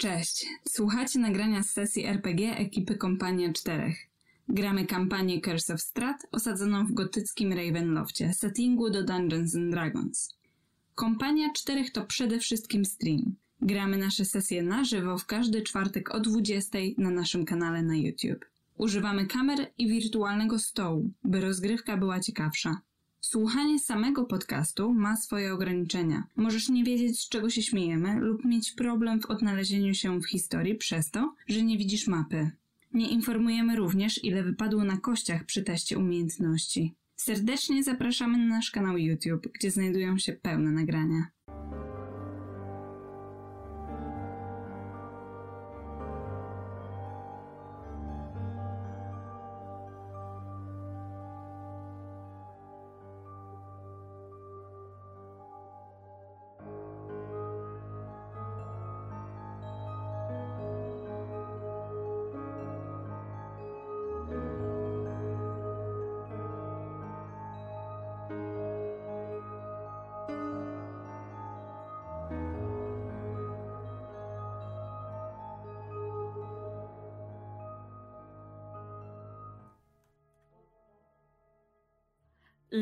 Cześć, słuchacie nagrania z sesji RPG ekipy Kompania Czterech. Gramy kampanię Curse of Strat osadzoną w gotyckim Ravenloftie, settingu do Dungeons and Dragons. Kompania Czterech to przede wszystkim stream. Gramy nasze sesje na żywo w każdy czwartek o 20 na naszym kanale na YouTube. Używamy kamer i wirtualnego stołu, by rozgrywka była ciekawsza. Słuchanie samego podcastu ma swoje ograniczenia. Możesz nie wiedzieć, z czego się śmiejemy, lub mieć problem w odnalezieniu się w historii przez to, że nie widzisz mapy. Nie informujemy również, ile wypadło na kościach przy teście umiejętności. Serdecznie zapraszamy na nasz kanał YouTube, gdzie znajdują się pełne nagrania.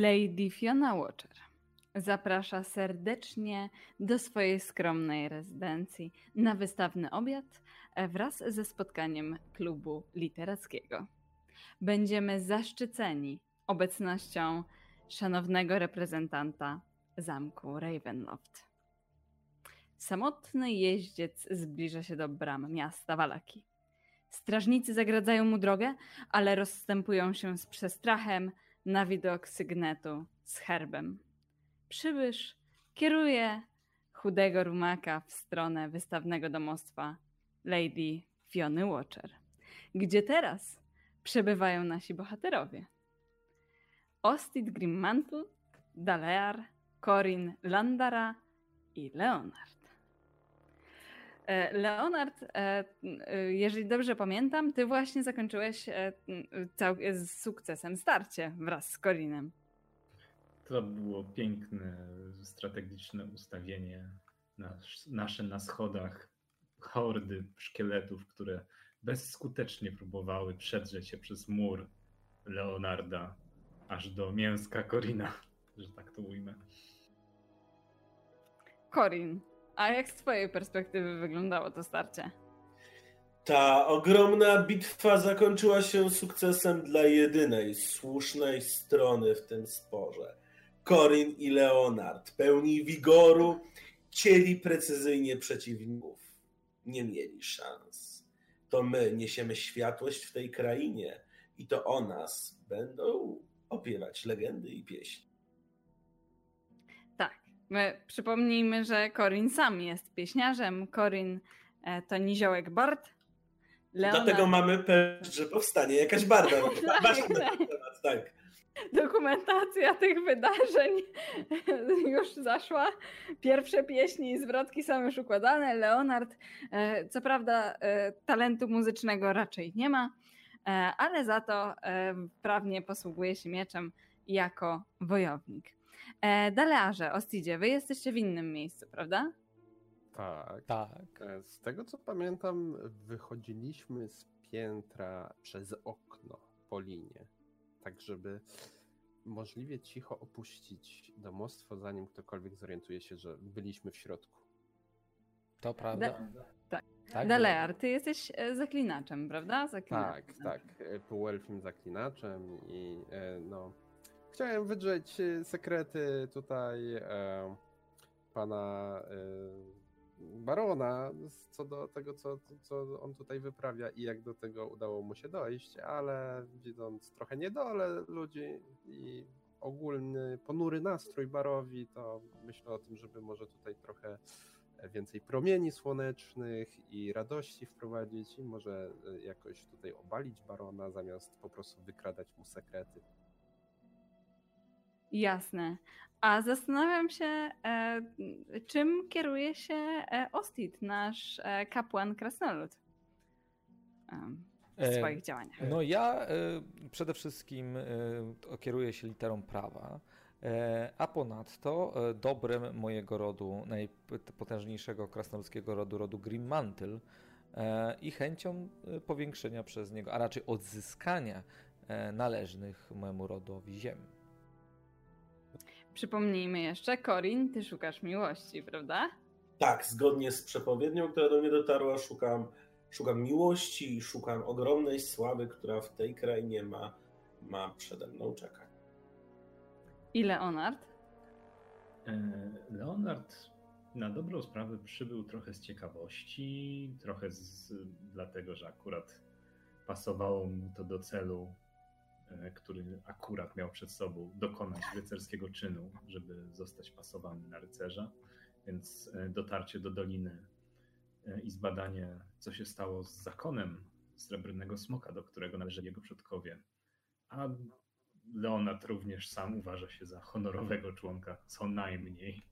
Lady Fiona Watcher zaprasza serdecznie do swojej skromnej rezydencji na wystawny obiad wraz ze spotkaniem klubu literackiego. Będziemy zaszczyceni obecnością szanownego reprezentanta zamku Ravenloft. Samotny jeździec zbliża się do bram miasta Walaki. Strażnicy zagradzają mu drogę, ale rozstępują się z przestrachem na widok sygnetu z herbem. Przybysz kieruje chudego rumaka w stronę wystawnego domostwa Lady Fiony Watcher, gdzie teraz przebywają nasi bohaterowie. Ostit Grimmantle, Dalear, Corin Landara i Leonard. E, Leonard, e, e, jeżeli dobrze pamiętam, ty właśnie zakończyłeś z sukcesem starcie wraz z Corinem. To było piękne, strategiczne ustawienie nasze na schodach hordy szkieletów, które bezskutecznie próbowały przedrzeć się przez mur Leonarda aż do mięska Korina, że tak to ujmę. Korin, a jak z twojej perspektywy wyglądało to starcie? Ta ogromna bitwa zakończyła się sukcesem dla jedynej słusznej strony w tym sporze. Corin i Leonard, pełni wigoru, cieli precyzyjnie przeciwników. Nie mieli szans. To my niesiemy światłość w tej krainie i to o nas będą opiewać legendy i pieśni. My przypomnijmy, że Corin sam jest pieśniarzem. Corin e, to niziołek Bart. Leonard... Dlatego mamy pewność, że powstanie jakaś barda. Ważny temat, tak. Dokumentacja tych wydarzeń już zaszła. Pierwsze pieśni i zwrotki są już układane. Leonard, e, co prawda, e, talentu muzycznego raczej nie ma, ale za to prawnie posługuje się mieczem jako wojownik. E, Dalearze, Ostidzie, wy jesteście w innym miejscu, prawda? Tak. tak. E, z tego co pamiętam, wychodziliśmy z piętra przez okno po linie, tak żeby możliwie cicho opuścić domostwo, zanim ktokolwiek zorientuje się, że byliśmy w środku. To prawda. Da tak. tak Dalear, ty jesteś e, zaklinaczem, prawda? Zaklinaczem. Tak, tak. Półelfim zaklinaczem i no Chciałem wydrzeć y, sekrety tutaj e, pana e, barona co do tego, co, co on tutaj wyprawia i jak do tego udało mu się dojść, ale widząc trochę niedole ludzi i ogólny ponury nastrój barowi, to myślę o tym, żeby może tutaj trochę więcej promieni słonecznych i radości wprowadzić i może e, jakoś tutaj obalić barona, zamiast po prostu wykradać mu sekrety. Jasne. A zastanawiam się, e, czym kieruje się e, Ostit, nasz e, kapłan Krasnolud w e, swoich działaniach. No ja e, przede wszystkim e, kieruję się literą prawa. A ponadto dobrem mojego rodu, najpotężniejszego krasnoludzkiego rodu, rodu Grimmantle e, i chęcią powiększenia przez niego, a raczej odzyskania należnych mojemu rodowi ziem. Przypomnijmy jeszcze, Corin, ty szukasz miłości, prawda? Tak, zgodnie z przepowiednią, która do mnie dotarła, szukam, szukam miłości i szukam ogromnej sławy, która w tej krainie ma, ma przede mną czekać. I Leonard? E, Leonard na dobrą sprawę przybył trochę z ciekawości, trochę z, dlatego, że akurat pasowało mu to do celu, który akurat miał przed sobą dokonać rycerskiego czynu, żeby zostać pasowany na rycerza. Więc e, dotarcie do doliny i zbadanie, co się stało z zakonem srebrnego smoka, do którego należeli jego przodkowie, a Leonard również sam uważa się za honorowego członka, co najmniej.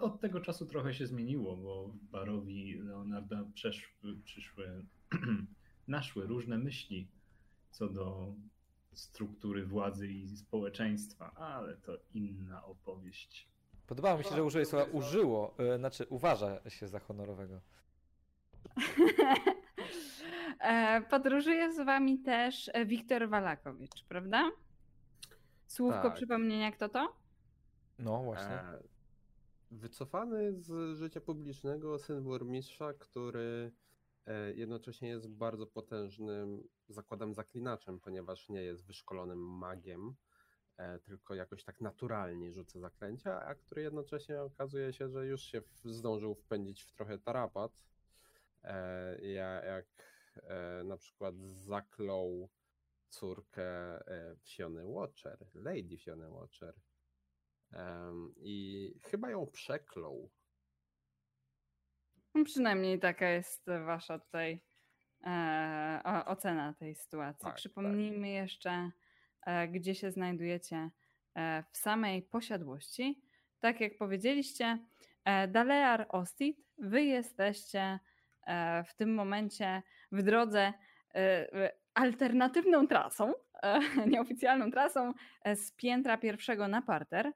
Od tego czasu trochę się zmieniło, bo barowi Leonarda przyszły, naszły różne myśli co do struktury władzy i społeczeństwa, ale to inna opowieść. Podobało mi się, że użyłeś słowa użyło, yy, znaczy uważa się za honorowego. E, podróżuje z wami też e, Wiktor Walakowicz, prawda? Słówko tak. przypomnienia, kto to? No właśnie. E, wycofany z życia publicznego syn burmistrza, który jednocześnie jest bardzo potężnym, zakładam, zaklinaczem, ponieważ nie jest wyszkolonym magiem, tylko jakoś tak naturalnie rzuca zaklęcia, a który jednocześnie okazuje się, że już się zdążył wpędzić w trochę tarapat. jak e, na przykład zaklął córkę e, Fiony Watcher, Lady Fiony Watcher. I chyba ją przeklął. No przynajmniej taka jest wasza tutaj e, ocena tej sytuacji. Tak, Przypomnijmy tak. jeszcze, e, gdzie się znajdujecie e, w samej posiadłości. Tak jak powiedzieliście, e, Dalear Ostit, wy jesteście E, w tym momencie w drodze e, alternatywną trasą, nieoficjalną trasą z piętra pierwszego na parter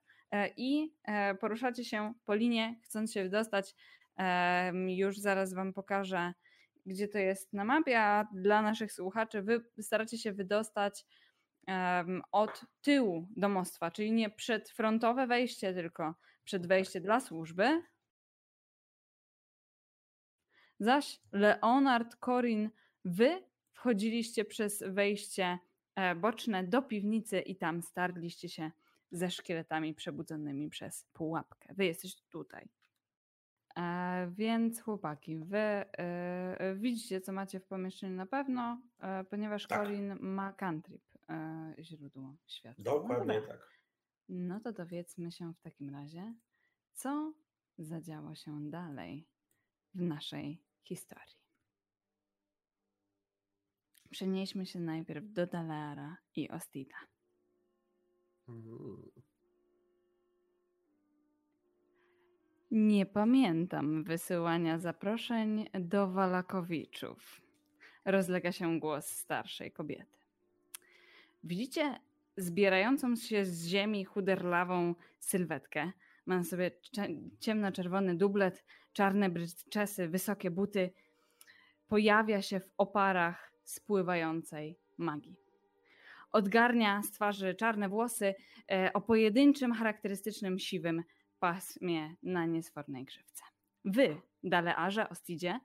i poruszacie się po linie, chcąc się wydostać. Już zaraz Wam pokażę, gdzie to jest na mapie, a dla naszych słuchaczy Wy staracie się wydostać od tyłu domostwa, czyli nie przed frontowe wejście, tylko przed wejście dla służby, Zaś Leonard, Corin, wy wchodziliście przez wejście e, boczne do piwnicy i tam stargliście się ze szkieletami przebudzonymi przez pułapkę. Wy jesteście tutaj. E, więc chłopaki, wy e, widzicie, co macie w pomieszczeniu na pewno, e, ponieważ tak. Corin ma cantrip, e, źródło światła. Dokładnie no tak. No to dowiedzmy się w takim razie, co zadziało się dalej w naszej historii. Przenieśmy się najpierw do Daleara i Ostida. Nie pamiętam wysyłania zaproszeń do Walakowiczów. Rozlega się głos starszej kobiety. Widzicie zbierającą się z ziemi chuderlawą sylwetkę. Ma na sobie ciemno-czerwony dublet, czarne bryczesy, wysokie buty, pojawia się w oparach spływającej magii. Odgarnia z twarzy czarne włosy e, o pojedynczym, charakterystycznym siwym pasmie na niesfornej grzywce. Wy, Dalearze, Ostidzie,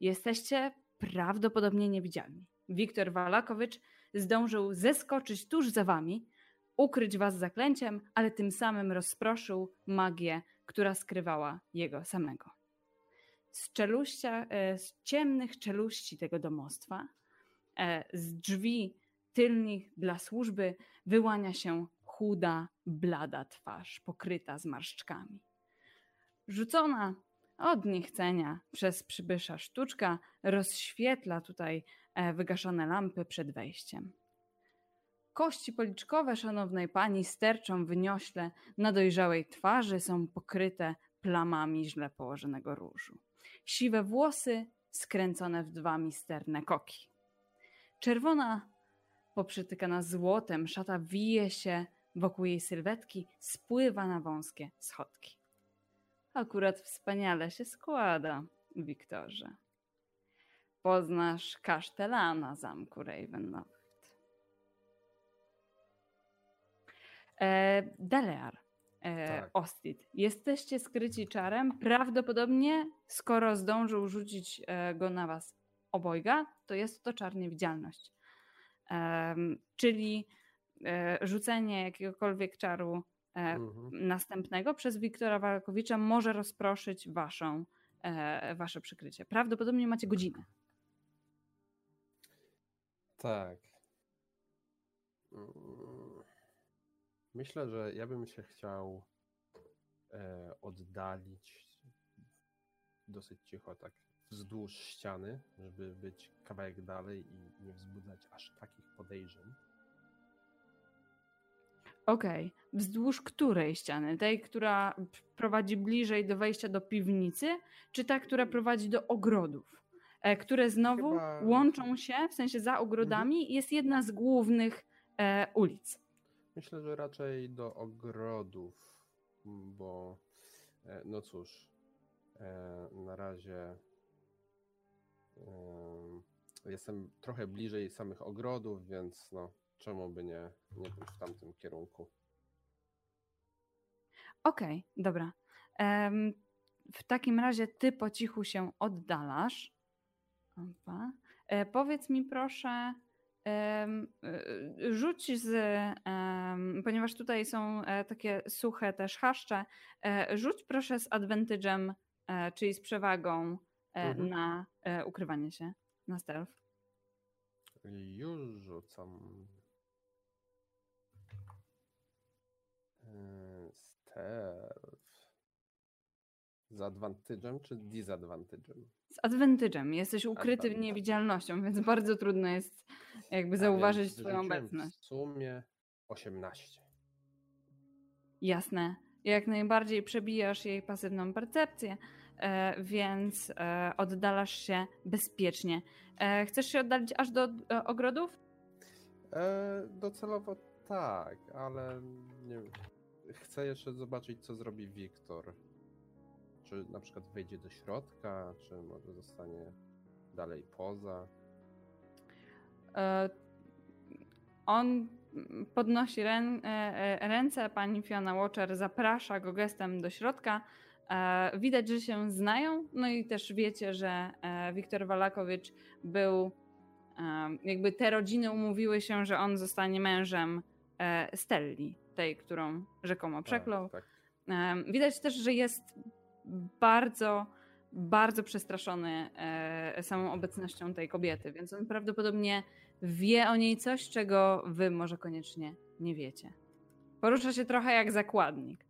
jesteście prawdopodobnie niewidzialni. Wiktor Walakowicz zdążył zeskoczyć tuż za wami, ukryć was zaklęciem, ale tym samym rozproszył magię, która skrywała jego samego. Z, czeluścia, e, z ciemnych czeluści tego domostwa, e, z drzwi tylnych dla służby wyłania się chuda, blada twarz, pokryta zmarszczkami. Rzucona od niechcenia przez przybysza sztuczka rozświetla tutaj e, wygaszone lampy przed wejściem. Kości policzkowe szanownej pani sterczą wyniośle na dojrzałej twarzy, są pokryte plamami źle położonego różu. Siwe włosy skręcone w dwa misterne koki. Czerwona, poprzytykana złotem, szata wije się wokół jej sylwetki spływa na wąskie schodki. Akurat wspaniale się składa, Wiktorze. Poznasz kasztelana zamku Ravenloft. E, Delear, e, Tak. Ostit, jesteście skryci czarem. Prawdopodobnie, skoro zdążył rzucić e, go na was obojga, to jest to czar niewidzialność. Em, czyli e, rzucenie jakiegokolwiek czaru e, Mhm. następnego przez Wiktora Walkowicza może rozproszyć waszą, e, wasze przykrycie. Prawdopodobnie macie godzinę. Tak. Mm, Myślę, że ja bym się chciał e, oddalić dosyć cicho, tak wzdłuż ściany, żeby być kawałek dalej i nie wzbudzać aż takich podejrzeń. Okej. Wzdłuż której ściany? Tej, która prowadzi bliżej do wejścia do piwnicy, czy ta, która prowadzi do ogrodów? E, które znowu Chyba- łączą się, w sensie za ogrodami, jest jedna z głównych e, ulic. Myślę, że raczej do ogrodów, m, bo e, no cóż, e, na razie em, jestem trochę bliżej samych ogrodów, więc no czemu by nie, nie pójść w tamtym kierunku. Okej, dobra. Em, w takim razie ty po cichu się oddalasz. Opa. E, powiedz mi proszę, e, rzuć z, ponieważ tutaj są e, takie suche też chaszcze, e, rzuć proszę z advantage'em, czyli z przewagą Mhm. na ukrywanie się, na stealth. Już rzucam. Stealth. Z advantage'em czy disadvantage'em? Z advantage'em, jesteś ukryty Advantage. niewidzialnością, więc bardzo trudno jest jakby zauważyć twoją obecność. W sumie 18. Jasne. Jak najbardziej przebijasz jej pasywną percepcję, e, więc e, oddalasz się bezpiecznie. E, chcesz się oddalić aż do ogrodów? E, docelowo tak, ale nie wiem. Chcę jeszcze zobaczyć, co zrobi Wiktor. Czy na przykład wejdzie do środka, czy może zostanie dalej poza. E, on podnosi rę, e, e, ręce, pani Fiona Watcher zaprasza go gestem do środka. Widać, że się znają, no i też wiecie, że Wiktor Walakowicz był, jakby te rodziny umówiły się, że on zostanie mężem Stelli, tej, którą rzekomo przeklął. Tak, tak. Widać też, że jest bardzo, bardzo przestraszony e, samą obecnością tej kobiety, więc on prawdopodobnie wie o niej coś, czego wy może koniecznie nie wiecie. Porusza się trochę jak zakładnik.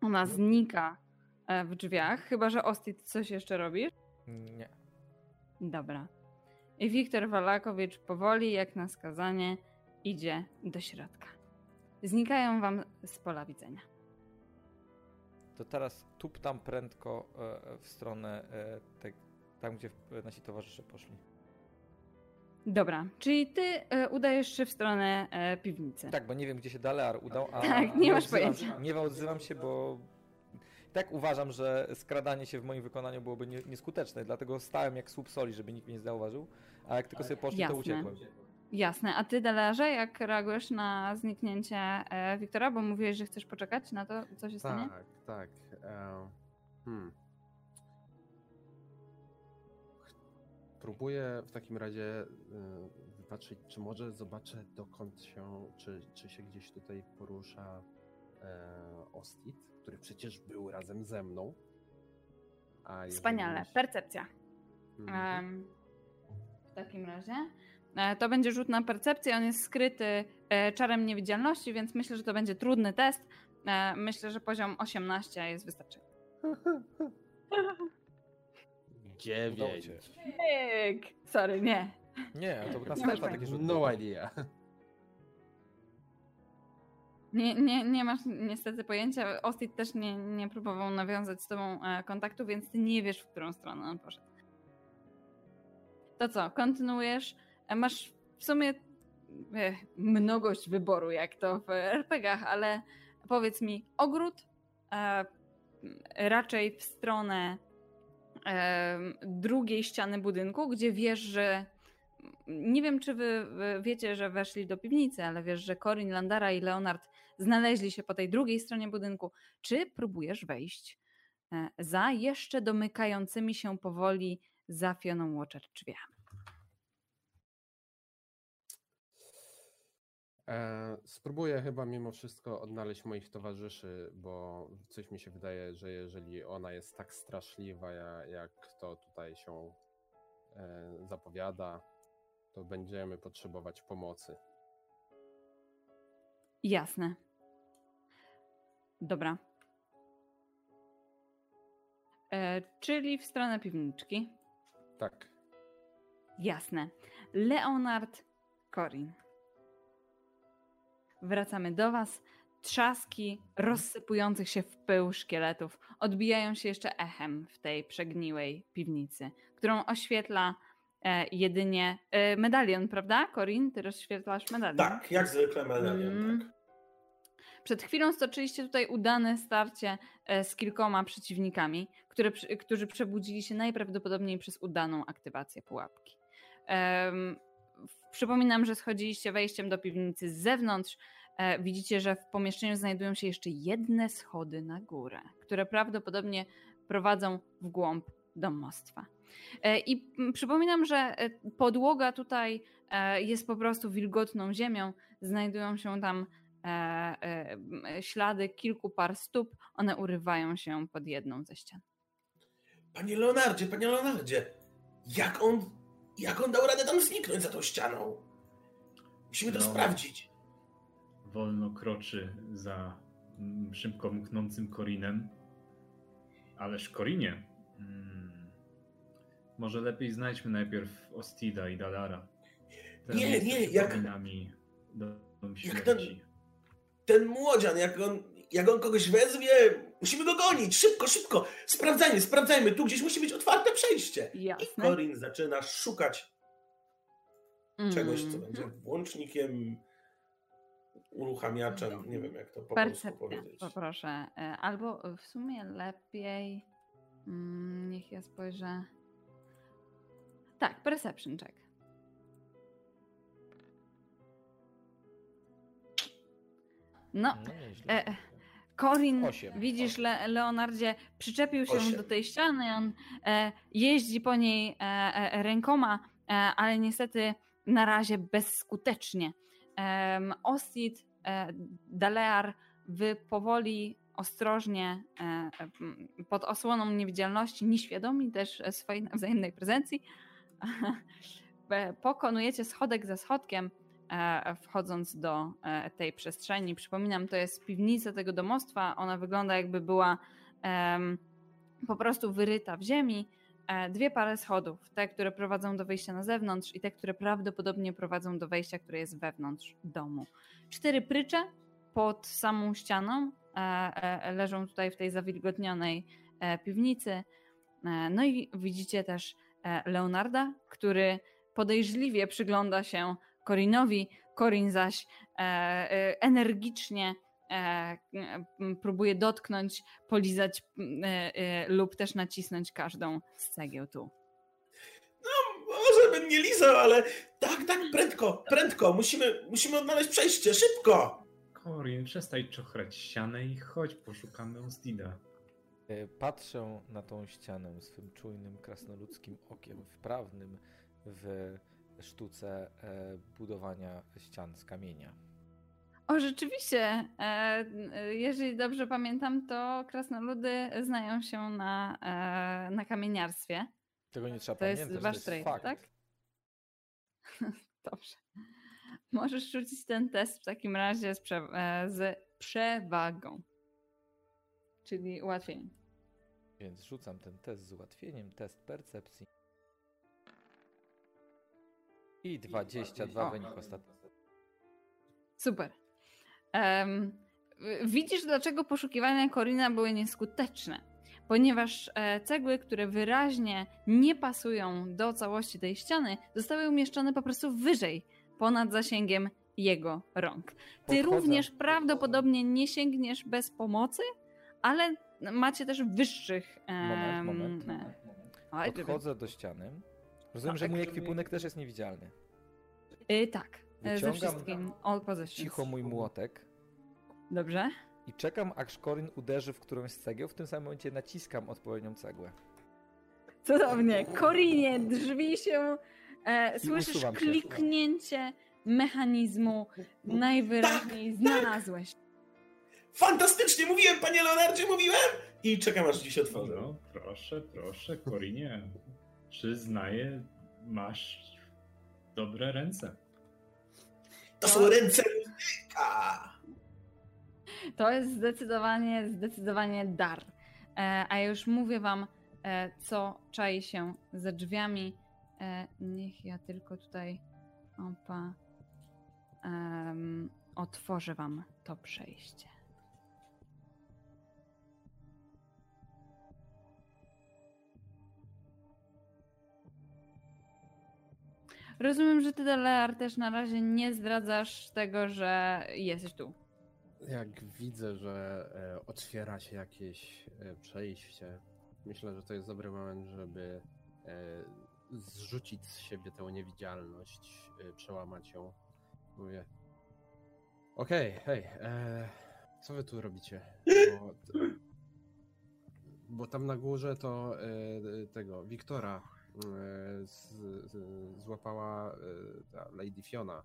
Ona znika e, w drzwiach, chyba że Ostit coś jeszcze robisz. Nie. Dobra. I Wiktor Walakowicz powoli, jak na skazanie, idzie do środka. Znikają wam z pola widzenia. To teraz tup tam prędko e, w stronę e, te, tam, gdzie nasi towarzysze poszli. Dobra, czyli ty e, udajesz się w stronę piwnicy. Tak, bo nie wiem, gdzie się Dalear udał, a Tak, nie masz odzywam, pojęcia. Nie odzywam się, bo tak uważam, że skradanie się w moim wykonaniu byłoby nie, nieskuteczne, dlatego stałem jak słup soli, żeby nikt mnie nie zauważył, a jak tylko sobie poszli, Jasne. to uciekłem. Jasne. A ty, Delarze, jak reagujesz na zniknięcie e, Wiktora? Bo mówiłeś, że chcesz poczekać na to, co się stanie? Tak, tak. em, hmm. Próbuję w takim razie y, wypatrzeć, czy może zobaczę dokąd się, czy, czy się gdzieś tutaj porusza e, Ostit, który przecież był razem ze mną. A jeżeli Wspaniale. Percepcja. Mhm. W takim razie. E, To będzie rzut na percepcję. On jest skryty e, czarem niewidzialności, więc myślę, że to będzie trudny test. E, Myślę, że poziom 18 jest wystarczający. Dziewięć. Sorry, nie. Nie, to na pojęcia. takie rzuty. No idea. Nie, nie, nie masz niestety pojęcia. Ostit też nie, nie próbował nawiązać z tobą e, kontaktu, więc ty nie wiesz, w którą stronę on poszedł. to co, kontynuujesz? E, Masz w sumie e, mnogość wyboru, jak to w RPGach, ale powiedz mi, ogród raczej w stronę drugiej ściany budynku, gdzie wiesz, że nie wiem, czy wy wiecie, że weszli do piwnicy, ale wiesz, że Corin, Landara i Leonard znaleźli się po tej drugiej stronie budynku. Czy próbujesz wejść e, za jeszcze domykającymi się powoli za Fioną Watcher drzwiami? E, spróbuję chyba mimo wszystko odnaleźć moich towarzyszy, bo coś mi się wydaje, że jeżeli ona jest tak straszliwa, ja- jak to tutaj się e, zapowiada, to będziemy potrzebować pomocy. Jasne. Dobra. E, czyli w stronę piwniczki. Tak. Jasne. Leonard Corin. Wracamy do Was. Trzaski rozsypujących się w pył szkieletów odbijają się jeszcze echem w tej przegniłej piwnicy, którą oświetla e, jedynie e, medalion, prawda, Corin? Ty rozświetlasz medalion. Tak, jak zwykle medalion, Mm. tak. Przed chwilą stoczyliście tutaj udane starcie e, z kilkoma przeciwnikami, które, którzy przebudzili się najprawdopodobniej przez udaną aktywację pułapki. Przypominam, że schodziliście wejściem do piwnicy z zewnątrz. E, Widzicie, że w pomieszczeniu znajdują się jeszcze jedne schody na górę, które prawdopodobnie prowadzą w głąb domostwa. E, I przypominam, że podłoga tutaj jest po prostu wilgotną ziemią. Znajdują się tam ślady kilku par stóp. One urywają się pod jedną ze ścian. Panie Leonardzie, panie Leonardzie, jak on, jak on dał radę tam zniknąć za tą ścianą? Musimy to No. sprawdzić. Wolno kroczy za mm, szybko mknącym Korinem. Ależ Korinie. Mm, może lepiej znajdźmy najpierw Ostida i Dalara. Te Nie, nie, jak- Jak ten-. Ten młodzian, jak on, jak on kogoś wezwie, musimy go gonić. Szybko, szybko. Sprawdzajmy, sprawdzajmy. Tu gdzieś musi być otwarte przejście. I Jasne. Corin zaczyna szukać czegoś, co będzie włącznikiem, uruchamiaczem. Nie wiem, jak to po polsku Percepcja, powiedzieć. poproszę. E, Albo w sumie lepiej. mm, Niech ja spojrzę. Tak, perception check. No, No nieźle. E, Corin, Osiem. widzisz, Le Leonardzie, przyczepił się Osiem. do tej ściany, on e, jeździ po niej e, e, rękoma, e, ale niestety na razie bezskutecznie. E, Dalear, wy powoli, ostrożnie, e, e, pod osłoną niewidzialności, nieświadomi też e, swojej nawzajemnej prezencji, e, pokonujecie schodek za schodkiem, e, wchodząc do e, tej przestrzeni. Przypominam, to jest piwnica tego domostwa. Ona wygląda jakby była po prostu wyryta w ziemi. E, Dwie pary schodów, te, które prowadzą do wejścia na zewnątrz i te, które prawdopodobnie prowadzą do wejścia, które jest wewnątrz domu. Cztery prycze pod samą ścianą e, e, leżą tutaj w tej zawilgotnionej e, piwnicy. E, No i widzicie też e, Leonarda, który podejrzliwie przygląda się Korinowi. Korin zaś e, e, energicznie e, próbuje dotknąć, polizać e, e, lub też nacisnąć każdą z cegieł tu. Może bym nie lizał, ale tak, tak, prędko, prędko. Musimy, musimy odnaleźć przejście, szybko. Korin, przestań czochrać ścianę i chodź, poszukamy Ostida. E, Patrzę na tą ścianę swym czujnym, krasnoludzkim okiem, wprawnym w sztuce e, budowania ścian z kamienia. O, rzeczywiście, e, e, jeżeli dobrze pamiętam, to krasnoludy znają się na, na kamieniarstwie. Tego nie trzeba To jest pamiętać, wasz to jest fakt. tak? Dobrze. Możesz rzucić ten test w takim razie z, prze- z przewagą. Czyli ułatwieniem. Więc rzucam ten test z ułatwieniem, test percepcji. I 22 O. wynik ostatni. Super. W- widzisz, dlaczego poszukiwania Korina były nieskuteczne. ponieważ e, cegły, które wyraźnie nie pasują do całości tej ściany, zostały umieszczone po prostu wyżej, ponad zasięgiem jego rąk. Ty Podchodzę. również prawdopodobnie nie sięgniesz bez pomocy, ale macie też wyższych. Moment, em, moment. e, Podchodzę do ściany. Rozumiem, Tak, że mój żeby- ekwipunek też jest niewidzialny. Y, tak, e, ze Wyciągam wszystkim. All possessions. Cicho mój młotek Dobrze. i czekam, aż Korin uderzy w którąś z cegieł. W tym samym momencie naciskam odpowiednią cegłę. Cudownie. Korinie, drzwi się. E, słyszysz usuwam się. kliknięcie mechanizmu. Najwyraźniej znalazłeś. Fantastycznie, mówiłem, panie Leonardzie, mówiłem! I czekam, aż dziś otworzę. No, proszę, proszę, Korinie. Przyznaję, masz dobre ręce. To są ręce muzyka! To jest zdecydowanie, zdecydowanie dar. E, a ja już mówię wam, e, co czai się za drzwiami. E, niech ja tylko tutaj opa, em, otworzę wam to przejście. Rozumiem, że ty, Delear, też na razie nie zdradzasz tego, że jesteś tu. Jak widzę, że e, otwiera się jakieś e, przejście, myślę, że to jest dobry moment, żeby e, zrzucić z siebie tę niewidzialność, przełamać ją. Mówię. Okej, hej, e, co wy tu robicie? Bo, bo tam na górze to tego Wiktora z, z, złapała e, ta Lady Fiona.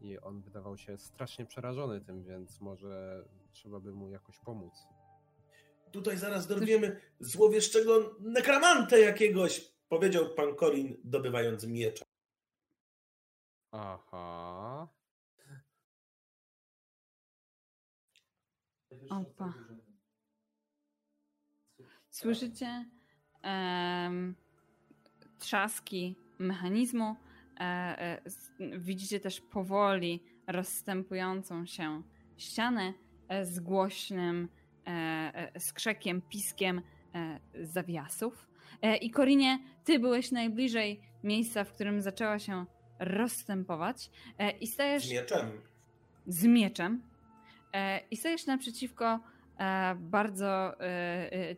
I on wydawał się strasznie przerażony tym, więc może trzeba by mu jakoś pomóc. Tutaj zaraz dorwiemy złowieszczego nekramantę jakiegoś, powiedział pan Korin, dobywając miecza. Aha. Opa. Słyszycie em, trzaski mechanizmu. E, e, widzicie też powoli rozstępującą się ścianę e, z głośnym skrzekiem, piskiem zawiasów. I Korinie, ty byłeś najbliżej miejsca, w którym zaczęła się rozstępować i stajesz Z mieczem. z mieczem i stajesz naprzeciwko bardzo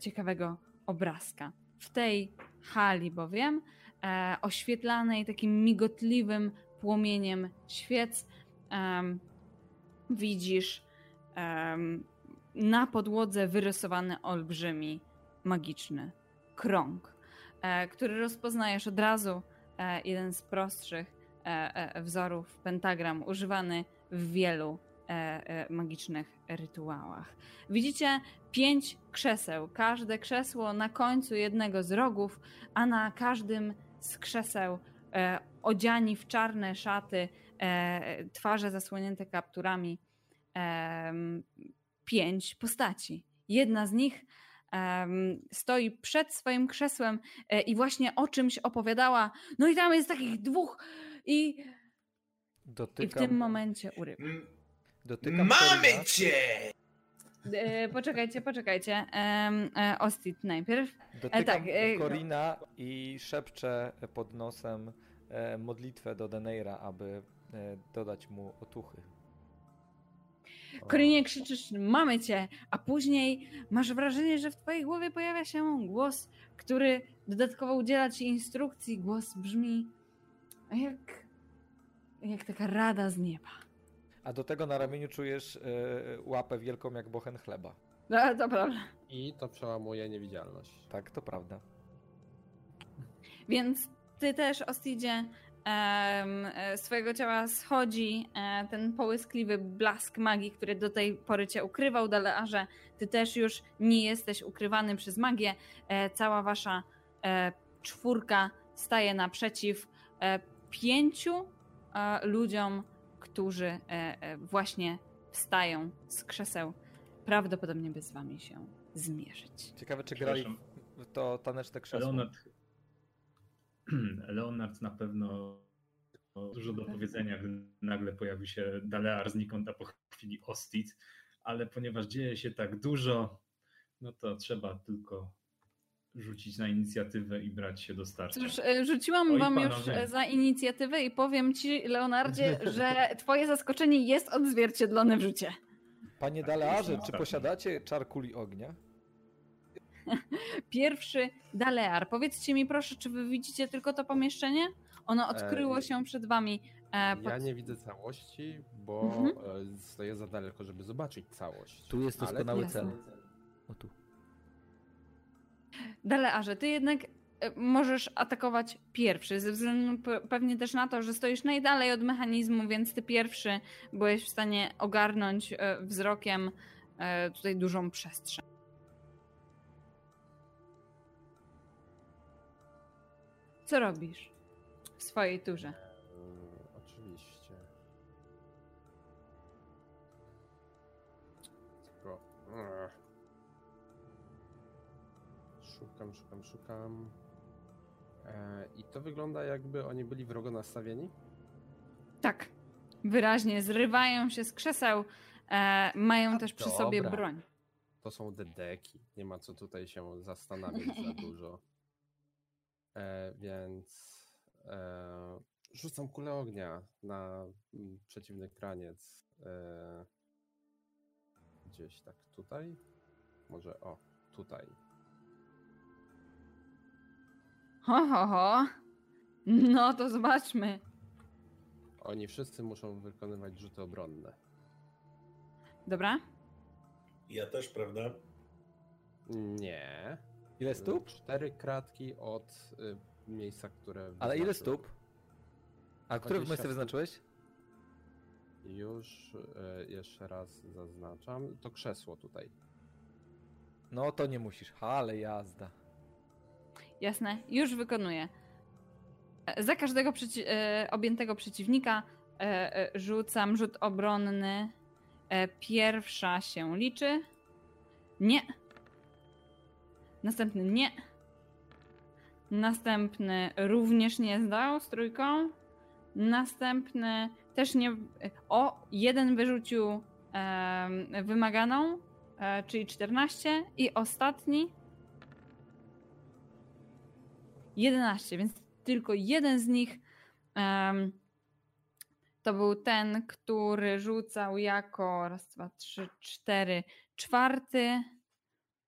ciekawego obrazka. W tej hali bowiem, e, oświetlanej takim migotliwym płomieniem świec, widzisz na podłodze wyrysowany olbrzymi, magiczny krąg, e, który rozpoznajesz od razu. E, jeden z prostszych e, e, wzorów pentagram używany w wielu magicznych rytuałach. Widzicie pięć krzeseł, każde krzesło na końcu jednego z rogów, a na każdym z krzeseł e, odziani w czarne szaty, e, twarze zasłonięte kapturami, pięć postaci. Jedna z nich stoi przed swoim krzesłem e, i właśnie o czymś opowiadała. No i tam jest takich dwóch i, i w tym momencie urywa. Dotykam Mamy cię! E, poczekajcie, poczekajcie. Em, e, Ostit najpierw. Dotykam tak, e, Korina i szepczę pod nosem e, modlitwę do Deneira, aby e, dodać mu otuchy. Korinie krzyczysz, mamy cię, a później masz wrażenie, że w twojej głowie pojawia się głos, który dodatkowo udziela ci instrukcji. Głos brzmi jak, jak taka rada z nieba. A do tego na ramieniu czujesz e, łapę wielką jak bochen chleba. No, to prawda. I to przełamuje niewidzialność. Tak, to prawda. Więc ty też, Ostidzie, e, swojego ciała schodzi e, ten połyskliwy blask magii, który do tej pory cię ukrywał, Dalearze. Ty też już nie jesteś ukrywany przez magię. Cała wasza czwórka staje naprzeciw pięciu ludziom, którzy e, e, właśnie wstają z krzeseł, prawdopodobnie by z wami się zmierzyć. Ciekawe, czy grali w to taneczne krzesło. Leonard, Leonard na pewno ma dużo do powiedzenia, gdy nagle pojawi się Dalear znikąd, a po chwili Ostit, ale ponieważ dzieje się tak dużo, no to trzeba tylko rzucić na inicjatywę i brać się do starcia. Cóż, e, rzuciłam Oj, wam już panowie. e, za inicjatywę i powiem ci, Leonardzie, że twoje zaskoczenie jest odzwierciedlone w rzucie. Panie Tak, Dalearze, czy posiadacie czar kuli ognia? Pierwszy Dalear. Powiedzcie mi proszę, czy wy widzicie tylko to pomieszczenie? Ono odkryło E, się przed wami. E, pod... Ja nie widzę całości, bo Mhm. e, stoję za daleko, żeby zobaczyć całość. Tu jest doskonały cel. O tu. Dalearze, ty jednak e, możesz atakować pierwszy, ze względu pe- pewnie też na to, że stoisz najdalej od mechanizmu, więc ty pierwszy byłeś w stanie ogarnąć e, wzrokiem e, tutaj dużą przestrzeń. Co robisz w swojej turze? Oczywiście. Tylko... Szukam. E, I to wygląda jakby oni byli wrogo nastawieni? Tak, wyraźnie zrywają się z krzeseł, e, mają A też przy sobie dobra. broń. To są dedeki. Nie ma co tutaj się zastanawiać za dużo. E, więc e, rzucam kulę ognia na mm, przeciwny kraniec. E, gdzieś tak tutaj. Może o, tutaj. Ho, ho, ho. No to zobaczmy. Oni wszyscy muszą wykonywać rzuty obronne. Dobra? Ja też, prawda? Nie. Ile stóp? Cztery kratki od y, miejsca, które. Ale ile wyznaczyłem. stóp? A które 20 miejsce stóp. wyznaczyłeś? Już y, jeszcze raz zaznaczam. To krzesło tutaj. No to nie musisz. Ale jazda. Jasne, już wykonuję. E, Za każdego przeci- e, objętego przeciwnika e, e, rzucam rzut obronny. E, Pierwsza się liczy. Nie. Następny nie. Następny również nie zdał z trójką. Następny też nie. O, jeden wyrzucił em, wymaganą, e, czyli 14. I ostatni 11, więc tylko jeden z nich em, to był ten, który rzucał jako raz, dwa, trzy, cztery, czwarty,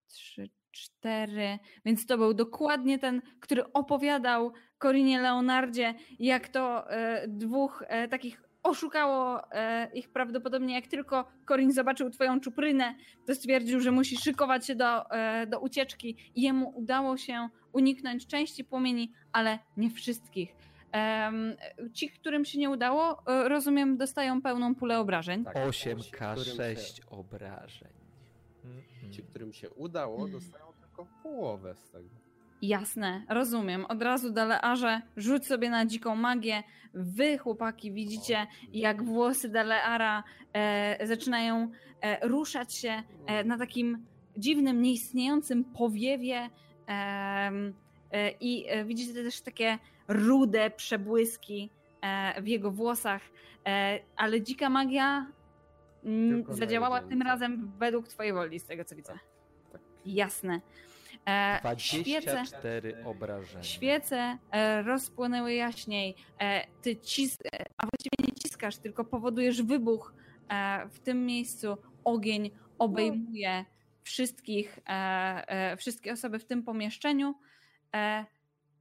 trzy, cztery, więc to był dokładnie ten, który opowiadał Korinie Leonardzie, jak to e, dwóch e, takich oszukało e, ich prawdopodobnie, jak tylko Corin zobaczył twoją czuprynę, to stwierdził, że musi szykować się do, e, do ucieczki. I jemu udało się uniknąć części płomieni, ale nie wszystkich. Em, ci, którym się nie udało, e, rozumiem, dostają pełną pulę obrażeń. Tak, 8K6 obrażeń. Mm, Ci, mm. którym się udało, dostają tylko połowę z tego. Jasne, rozumiem. Od razu Dalearze, rzuć sobie na dziką magię. Wy, chłopaki, widzicie, jak włosy Daleara e, zaczynają e, ruszać się e, na takim dziwnym, nieistniejącym powiewie. E, I e, widzicie też takie rude przebłyski e, w jego włosach. Ale dzika magia mm, Tylko zadziałała tym razem według twojej woli, z tego co widzę. Tak. Jasne. E, świece, 24 obrażenia. świece rozpłynęły jaśniej. Ty cis, a właściwie nie ciskasz, tylko powodujesz wybuch w tym miejscu. Ogień obejmuje wszystkich, e, e, wszystkie osoby w tym pomieszczeniu, e,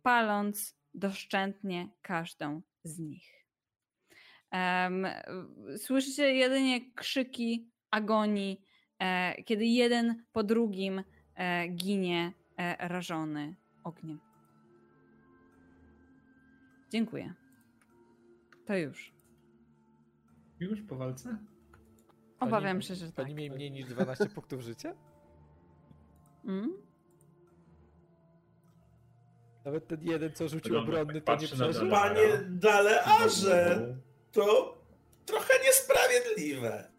paląc doszczętnie każdą z nich. Słyszycie jedynie krzyki agonii, e, kiedy jeden po drugim e, ginie e, rażony ogniem. Dziękuję. To już. Już po walce? Obawiam Pani- się, że tak. Pani mieli mniej niż 12 punktów życia? Mm? Nawet ten jeden, co rzucił obronny, to nie przeżył? Panie Dalearze, to trochę niesprawiedliwe.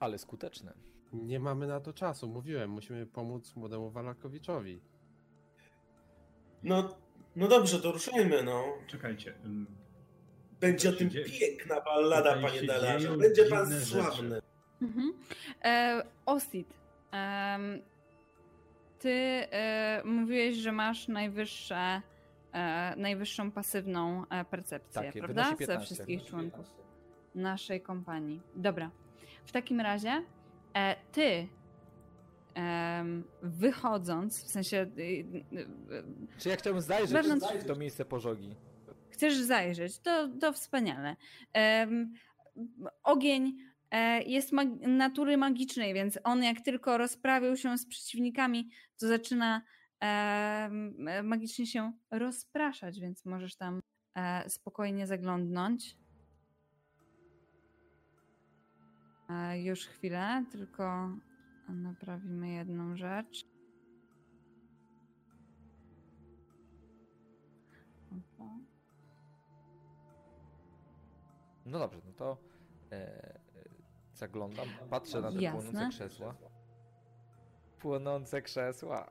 Ale skuteczne. Nie mamy na to czasu, mówiłem, musimy pomóc młodemu Walakowiczowi. No, no dobrze, to ruszajmy, no. Czekajcie. Będzie o tym dzieje? piękna ballada, Tutaj panie dzieją Będzie pan sławny. Mhm. E, Osid, em, ty e, mówiłeś, że masz najwyższe, e, najwyższą pasywną e, percepcję, Tak, prawda? wynosi Ze 15. wszystkich członków naszej kompanii. Dobra. W takim razie e, ty wychodząc, w sensie y, y, y, Czy ja chciałbym zajrzeć Wewnątrz- w to miejsce pożogi? chcesz zajrzeć, to, to wspaniale. Ogień jest mag- natury magicznej, więc on jak tylko rozprawił się z przeciwnikami, to zaczyna em, e, magicznie się rozpraszać, więc możesz tam e, spokojnie zaglądnąć. E, już chwilę, tylko naprawimy jedną rzecz. No dobrze, no to e, e, zaglądam, patrzę na te Jasne. płonące krzesła. Płonące krzesła,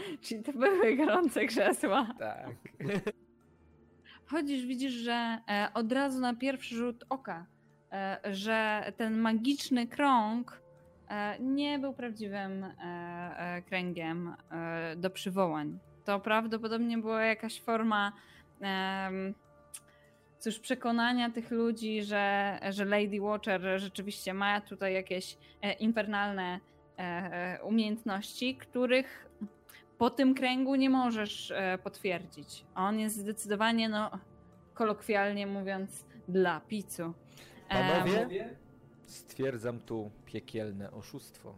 Czyli to były gorące krzesła. tak. Chodzisz, widzisz, że e, od razu na pierwszy rzut oka, e, że ten magiczny krąg e, nie był prawdziwym kręgiem do przywołań. To prawdopodobnie była jakaś forma cóż, przekonania tych ludzi, że, że Lady Watcher rzeczywiście ma tutaj jakieś e, infernalne e, e, umiejętności, których po tym kręgu nie możesz potwierdzić. On jest zdecydowanie, no, kolokwialnie mówiąc, dla picu. Panowie, stwierdzam tu piekielne oszustwo.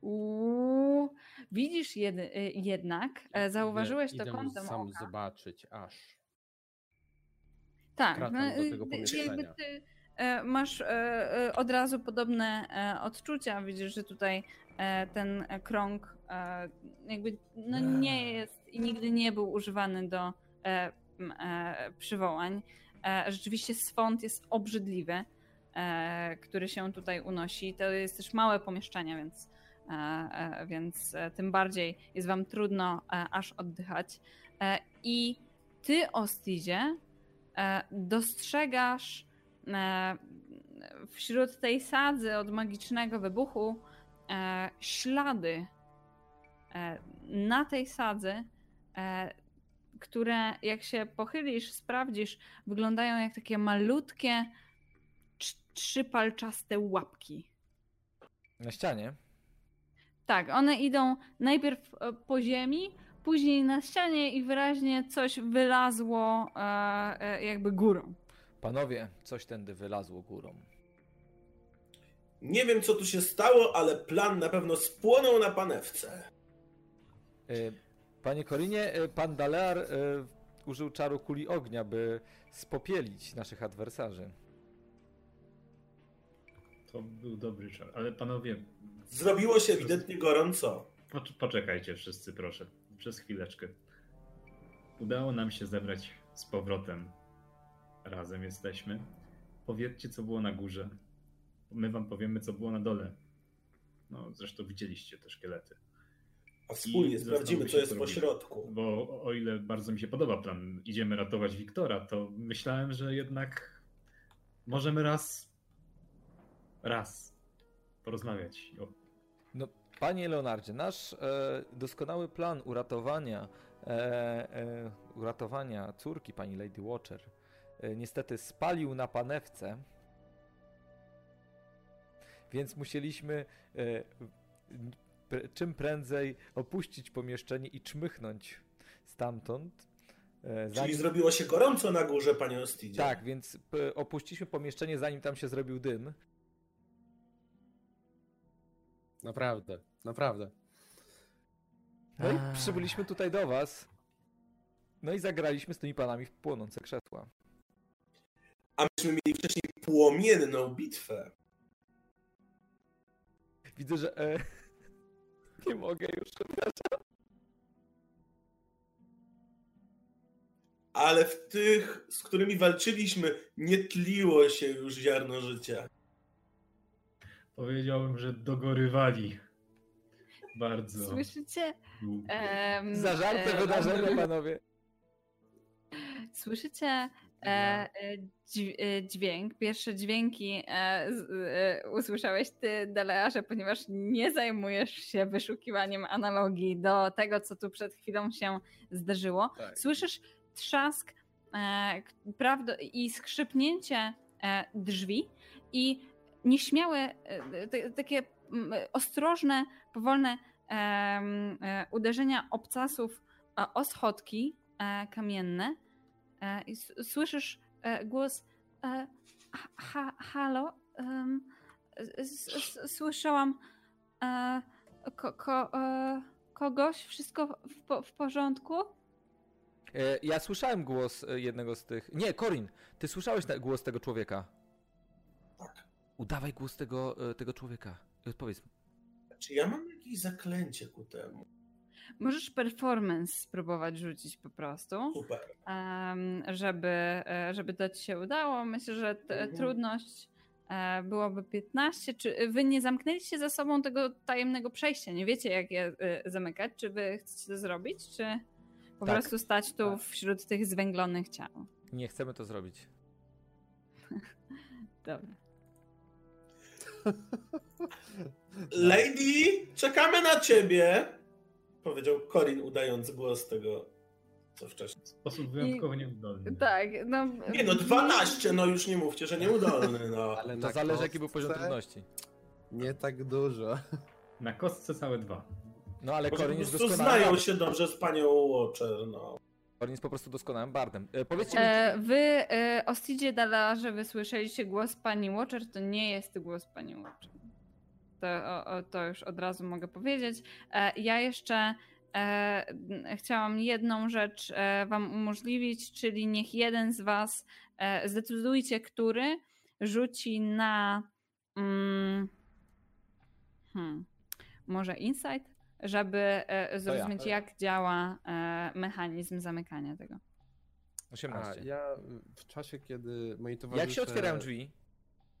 uuu, widzisz jedy, y, jednak, zauważyłeś to idę kątem sam oka. zobaczyć, aż. Tak, no, do y, tego y, pomieszczenia. jakby ty e, masz e, e, od razu podobne odczucia. Widzisz, że tutaj ten krąg jakby no, nie jest i nigdy nie był używany do przywołań. Rzeczywiście swąd jest obrzydliwy, który się tutaj unosi. To jest też małe pomieszczenie, więc, więc tym bardziej jest wam trudno aż oddychać. I ty, Ostidzie, dostrzegasz e, wśród tej sadzy od magicznego wybuchu e, ślady e, na tej sadzy, e, które jak się pochylisz, sprawdzisz, wyglądają jak takie malutkie, trz- trzypalczaste łapki. Na ścianie? Tak, one idą najpierw e, po ziemi, później na ścianie i wyraźnie coś wylazło e, e, jakby górą. Panowie, coś tędy wylazło górą. Nie wiem, co tu się stało, ale plan na pewno spłonął na panewce. E, Panie Korinie, pan Dalear e, użył czaru kuli ognia, by spopielić naszych adwersarzy. To był dobry czar. Ale panowie, Zrobiło się ewidentnie gorąco. pocz- poczekajcie wszyscy, proszę. Przez chwileczkę. Udało nam się zebrać z powrotem. Razem jesteśmy. Powiedzcie, co było na górze. My wam powiemy, co było na dole. No, zresztą widzieliście te szkielety. A wspólnie I sprawdzimy, co jest po środku. Bo o ile bardzo mi się podoba plan, idziemy ratować Wiktora, to myślałem, że jednak możemy raz, raz porozmawiać. O, panie Leonardzie, nasz e, doskonały plan uratowania, e, e, uratowania córki pani Lady Watcher e, niestety spalił na panewce, więc musieliśmy e, czym prędzej opuścić pomieszczenie i czmychnąć stamtąd. E, Czyli zrobiło się gorąco na górze, panie Ostidzie. Tak, więc opuściliśmy pomieszczenie zanim tam się zrobił dym. Naprawdę, naprawdę. No i przybyliśmy tutaj do was. No i zagraliśmy z tymi panami w płonące krzesła. A myśmy mieli wcześniej płomienną bitwę. Widzę, że e, nie mogę już. Ale w tych, z którymi walczyliśmy, nie tliło się już ziarno życia. Powiedziałbym, że dogorywali. Bardzo. Słyszycie? Em, Zażarte e, wydarzenie, panowie. Słyszycie E, e, e, dźwięk, pierwsze dźwięki e, z, e, usłyszałeś ty, Delearze, ponieważ nie zajmujesz się wyszukiwaniem analogii do tego, co tu przed chwilą się zdarzyło. Tak. Słyszysz trzask e, prawdo, i skrzypnięcie e, drzwi i nieśmiałe, e, takie mm, ostrożne, powolne e, uderzenia obcasów o schodki e, kamienne i słyszysz głos ha, halo słyszałam ko, ko, kogoś, wszystko w, po- w porządku? Ja słyszałem głos jednego z tych. Nie, Corin, ty słyszałeś głos tego człowieka. Tak. Udawaj głos tego, e, tego człowieka. I odpowiedz. Czy ja mam jakieś zaklęcie ku temu? Możesz performance spróbować rzucić po prostu, Super. żeby, e, żeby to ci się udało. Myślę, że t- Mhm. trudność e, byłoby 15. Czy wy nie zamknęliście za sobą tego tajemnego przejścia? Nie wiecie, jak je zamykać? Czy wy chcecie to zrobić, czy po Tak. prostu stać tu wśród tych zwęglonych ciał? Nie chcemy to zrobić. Dobra. Lady, czekamy na ciebie! Powiedział Corin, udając głos tego, co wcześniej. W sposób wyjątkowo nieudolny. Tak, no. Nie no, 12, no już nie mówcie, że nieudolny, no. Ale To na zależy, jaki był poziom kostce trudności. Nie tak dużo. Na kostce całe dwa. No ale Corin jest prostu doskonałym. znają się dobrze z panią Watcher, no. Corin jest po prostu doskonałym bardem. E, Powiedzcie mi, E, wy, e, Ostidzie Dala, że wysłyszeliście głos pani Watcher, to nie jest głos pani Watcher. To, o, o, to już od razu mogę powiedzieć. E, ja jeszcze e, chciałam jedną rzecz e, wam umożliwić, czyli niech jeden z was e, zdecydujcie, który rzuci na mm, hmm, może insight, żeby e, zrozumieć, jak działa e, mechanizm zamykania tego. 18. A ja w czasie, kiedy moi towarzysze... Jak się otwierają drzwi?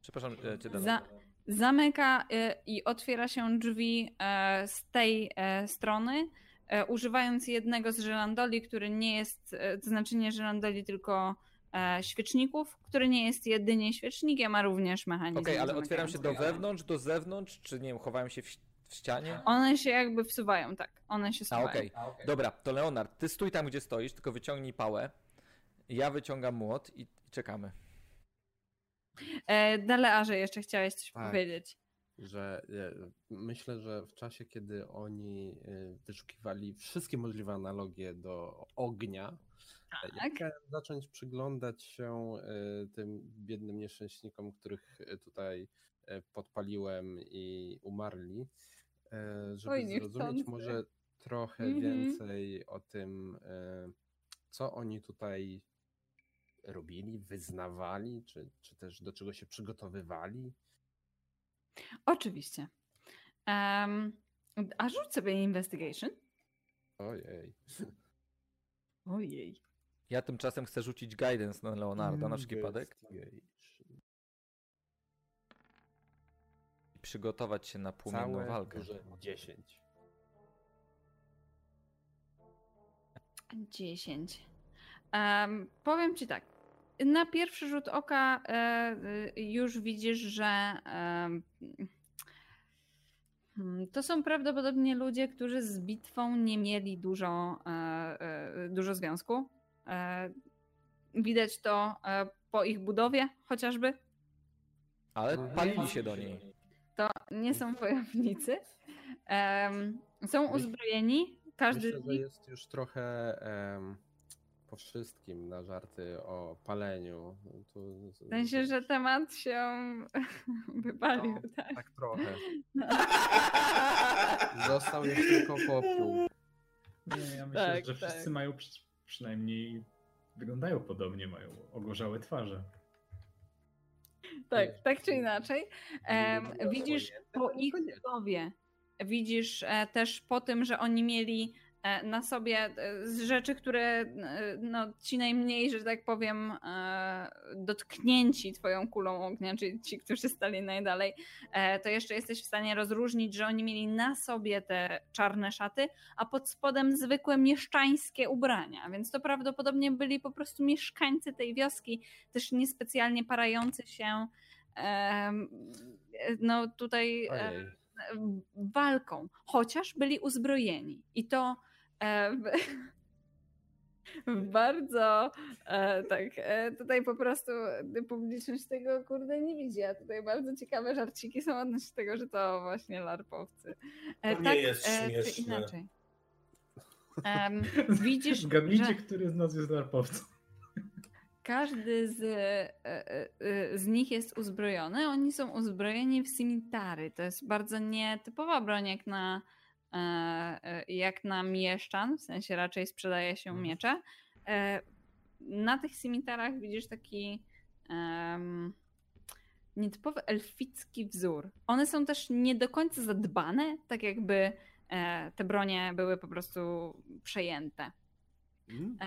Przepraszam, e, cię Dana. Za, zamyka y, i otwiera się drzwi e, z tej e, strony, e, używając jednego z żelandoli, który nie jest, e, to znaczy nie żelandoli, tylko e, świeczników, który nie jest jedynie świecznikiem, a również mechanizmem. Okej, ale otwieram się do wewnątrz, do zewnątrz, czy nie wiem, chowałem się w, w ścianie? One się jakby wsuwają, tak. One się A, wsuwają. okej. Dobra, to Leonard, ty stój tam, gdzie stoisz, tylko wyciągnij pałę. Ja wyciągam młot i, i czekamy. E, Dalearze, jeszcze chciałeś coś Tak. powiedzieć. że e, myślę, że w czasie, kiedy oni e, wyszukiwali wszystkie możliwe analogie do ognia, e, ja Tak. zacząć przyglądać się e, tym biednym nieszczęśnikom, których tutaj podpaliłem i umarli, żeby Oj, zrozumieć może trochę Mhm. więcej o tym, e, co oni tutaj robili, wyznawali, czy, czy też do czego się przygotowywali. Oczywiście. Em, a rzuć sobie investigation. Ojej. Ojej. Ja tymczasem chcę rzucić guidance na Leonarda na wszelki wypadek przygotować się na płomienną Całe walkę. duże 10. 10. Em, powiem ci tak. Na pierwszy rzut oka e, y, już widzisz, że hmm, to są prawdopodobnie ludzie, którzy z bitwą nie mieli dużo, e, e, dużo związku. E, widać to e, po ich budowie chociażby. Ale Mhm. palili się do niej. Nie są wojownicy. Em, są uzbrojeni. Każdy Myślę, z że jest już trochę em, po wszystkim na żarty o paleniu. No Tu, W sensie, że temat się wypalił, No. tak? Tak trochę. Został już tylko popiół. Nie, ja myślę, Tak, że wszyscy tak. mają przy, przynajmniej wyglądają podobnie, mają ogorzałe twarze. Tak, tak czy inaczej. Widzisz swoje, po ich budowie, widzisz e, też po tym, że oni mieli na sobie e, z rzeczy, które e, no, ci najmniej, że tak powiem, dotknięci twoją kulą ognia, czyli ci, którzy stali najdalej, to jeszcze jesteś w stanie rozróżnić, że oni mieli na sobie te czarne szaty, a pod spodem zwykłe mieszczańskie ubrania, więc to prawdopodobnie byli po prostu mieszkańcy tej wioski, też niespecjalnie parający się no tutaj Ojej. walką, chociaż byli uzbrojeni. I to bardzo e, tak, e, tutaj po prostu publiczność tego kurde nie widzi, a tutaj bardzo ciekawe żarciki są odnośnie tego, że to właśnie larpowcy. E, to tak, nie jest śmieszne. Czy inaczej. Um, widzisz, że... który z nas jest larpowcem. Każdy z, z nich jest uzbrojony. Oni są uzbrojeni w simitary. To jest bardzo nietypowa broń jak na E, e, jak na mieszczan, w sensie raczej sprzedaje się mhm. miecze. E, na tych cimitarach widzisz taki um, nietypowy elficki wzór. One są też nie do końca zadbane, tak jakby te bronie były po prostu przejęte.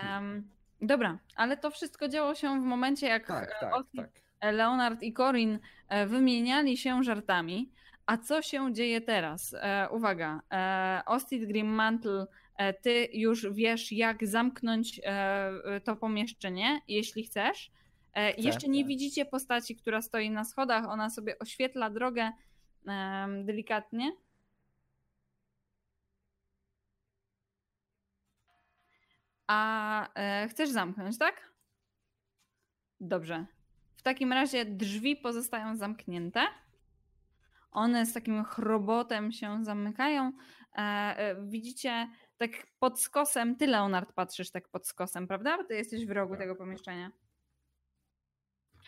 Um, dobra, ale to wszystko działo się w momencie, jak tak, tak, tak. Leonard i Corin wymieniali się żartami. A co się dzieje teraz? E, uwaga, e, Ostit Grimmantle, e, ty już wiesz, jak zamknąć e, to pomieszczenie, jeśli chcesz. E, Chcę, jeszcze nie widzicie postaci, która stoi na schodach. Ona sobie oświetla drogę delikatnie. A e, chcesz zamknąć, tak? Dobrze. W takim razie drzwi pozostają zamknięte. One z takim chrobotem się zamykają. E, e, widzicie tak pod skosem, ty Leonard patrzysz tak pod skosem, prawda? Bo ty jesteś w rogu tak. tego pomieszczenia.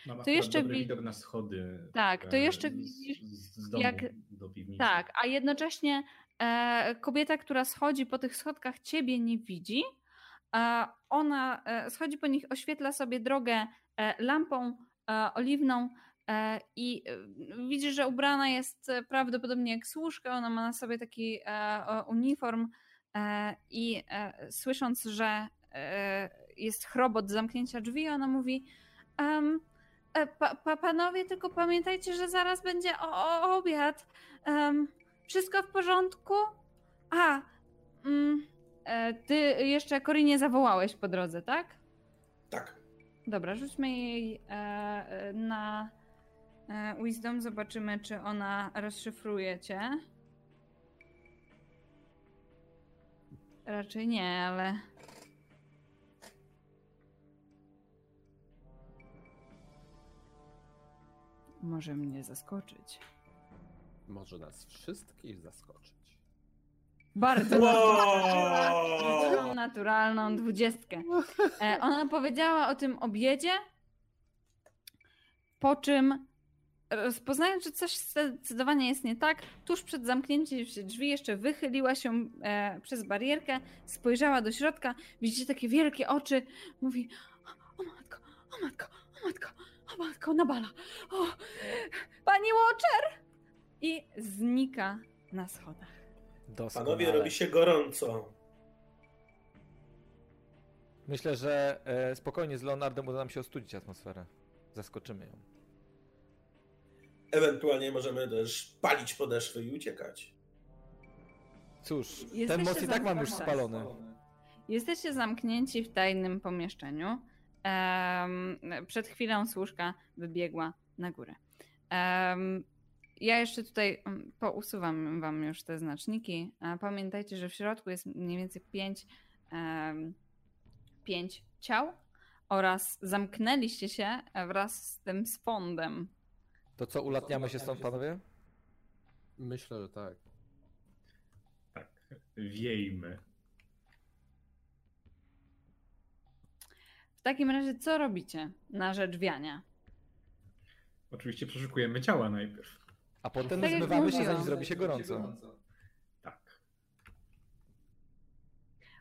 Mam to jeszcze dobry widok na schody. Tak, to e, jeszcze widzisz, jak... do piwnicy. Tak, a jednocześnie e, kobieta, która schodzi po tych schodkach, ciebie nie widzi. E, ona e, schodzi po nich, oświetla sobie drogę lampą oliwną I e, widzisz, że ubrana jest e, prawdopodobnie jak służka, ona ma na sobie taki uniform i słysząc, że jest chrobot zamknięcia drzwi, ona mówi um, pa, pa, panowie, tylko pamiętajcie, że zaraz będzie o, o obiad. Um, wszystko w porządku? A, mm, ty jeszcze Korinie zawołałeś po drodze, tak? Tak. Dobra, rzućmy jej na E, Wisdom, zobaczymy, czy ona rozszyfruje cię. Raczej nie, ale. Może mnie zaskoczyć. Może nas wszystkich zaskoczyć. Bardzo wow. naturalną dwudziestkę. E, ona powiedziała o tym obiedzie, po czym rozpoznając, że coś zdecydowanie jest nie tak, tuż przed zamknięciem się drzwi jeszcze wychyliła się e, przez barierkę, spojrzała do środka, widzicie takie wielkie oczy, mówi o matko, o matko, o matko, o matko, na bala, o, pani Watcher! I znika na schodach. Doskonale. Panowie, robi się gorąco. Myślę, że e, spokojnie z Leonardem uda nam się ostudzić atmosferę. Zaskoczymy ją. Ewentualnie możemy też palić podeszwy i uciekać. Cóż, Jesteście ten most i tak mam już spalony. Jesteście zamknięci w tajnym pomieszczeniu. Um, przed chwilą służka wybiegła na górę. Um, ja jeszcze tutaj mm, pousuwam wam już te znaczniki. Pamiętajcie, że w środku jest mniej więcej pięć, um, pięć ciał oraz zamknęliście się wraz z tym spondem to co, ulatniamy się stąd, panowie? Myślę, że tak. Tak, wiejmy. W takim razie co robicie na rzecz wiania? Oczywiście przeszukujemy ciała najpierw. A potem tak zmywamy się, zanim zrobi się gorąco. Tak.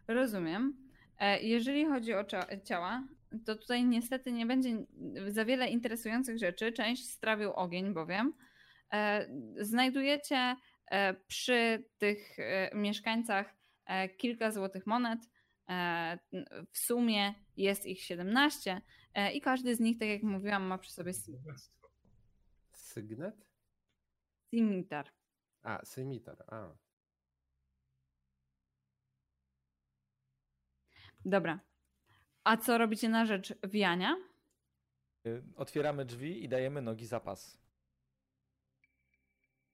Rozumiem. E, jeżeli chodzi o ciała, to tutaj niestety nie będzie za wiele interesujących rzeczy. Część strawił ogień bowiem. E, znajdujecie e, przy tych e, mieszkańcach kilka złotych monet. W sumie jest ich 17 e, i każdy z nich, tak jak mówiłam, ma przy sobie Sygnet? cimitar. A, symitar. A. Dobra. A co robicie na rzecz wiania? Y, Otwieramy drzwi i dajemy nogi za pas.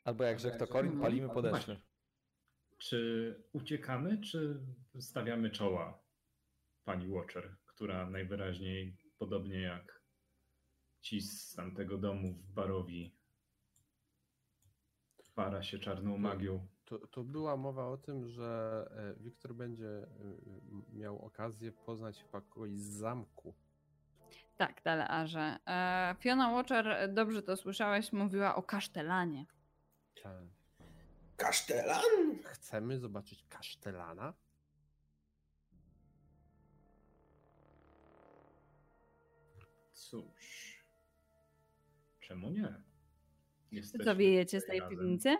Albo jak rzekł to Corin, palimy podeszwy. Czy uciekamy, czy stawiamy czoła pani Watcher, która najwyraźniej, podobnie jak ci z tamtego domu w Barowi, para się czarną magią? To, to była mowa o tym, że e, Wiktor będzie e, miał okazję poznać chyba kogoś z zamku. Tak, Dalearze. E, Fiona Watcher, dobrze to słyszałeś, mówiła o kasztelanie. Tak. Kasztelan? Chcemy zobaczyć kasztelana? Cóż, czemu nie? Jesteśmy co wiejecie z tej razem. piwnicy?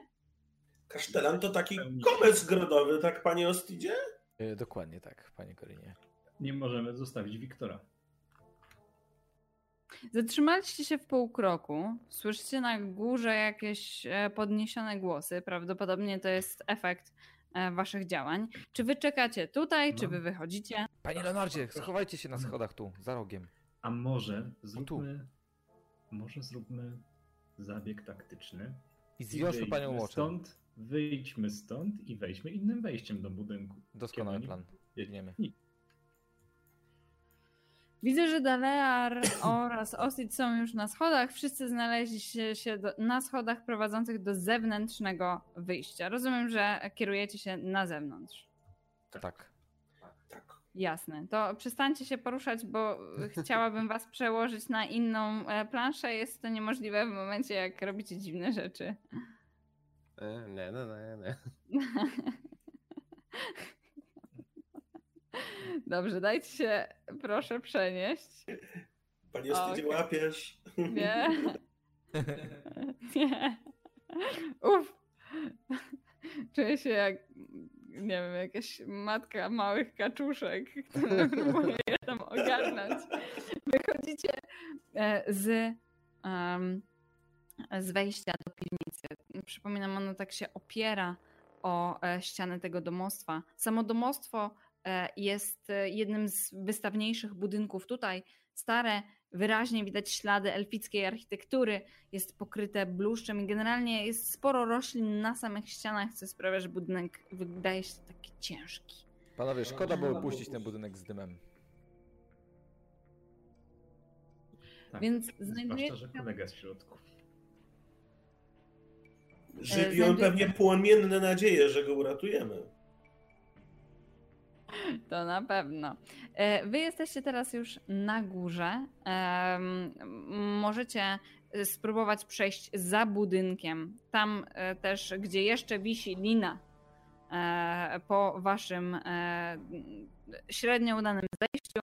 Kasztelan to taki komes grodowy, tak panie Ostidzie? Y, Dokładnie tak, panie Korinie. Nie możemy zostawić Wiktora. Zatrzymaliście się w półkroku. Słyszycie na górze jakieś e, podniesione głosy. Prawdopodobnie to jest efekt e, waszych działań. Czy wy czekacie tutaj, czy wy wychodzicie? Panie Leonardzie, schowajcie się na schodach tu, za rogiem. A może tu. zróbmy, może zróbmy zabieg taktyczny. I zwiążmy panią Watcher. Stąd, wyjdźmy stąd i wejdźmy innym wejściem do budynku. Doskonały Kiedy plan. Biegniemy. Widzę, że Dalear oraz Osid są już na schodach. Wszyscy znaleźli się, się do, na schodach prowadzących do zewnętrznego wyjścia. Rozumiem, że kierujecie się na zewnątrz. Tak. Tak. Jasne. To przestańcie się poruszać, bo chciałabym was przełożyć na inną e, planszę. Jest to niemożliwe w momencie, jak robicie dziwne rzeczy. E, Nie, nie, nie, nie. Dobrze, dajcie się proszę przenieść. Panie Ostidzie, Okej. łapiesz? Nie. Nie. Uff. Czuję się jak, nie wiem, jakaś matka małych kaczuszek, która próbuje je tam ogarnąć. Wychodzicie e, z, em, z wejścia do piwnicy. Przypominam, ono tak się opiera o e, ścianę tego domostwa. Samo domostwo e, jest e, jednym z wystawniejszych budynków tutaj. Stare, wyraźnie widać ślady elfickiej architektury, jest pokryte bluszczem i generalnie jest sporo roślin na samych ścianach, co sprawia, że budynek wydaje się taki ciężki. Panowie, szkoda było puścić ten budynek z dymem. Tak. Więc Zwłaszcza, znajdujecie że kolega z środku. Żywi on znajduje- pewnie płomienne nadzieje, że go uratujemy. To na pewno. E, Wy jesteście teraz już na górze. Możecie spróbować przejść za budynkiem. Tam e, też, gdzie jeszcze wisi lina e, po waszym e, średnio udanym zejściu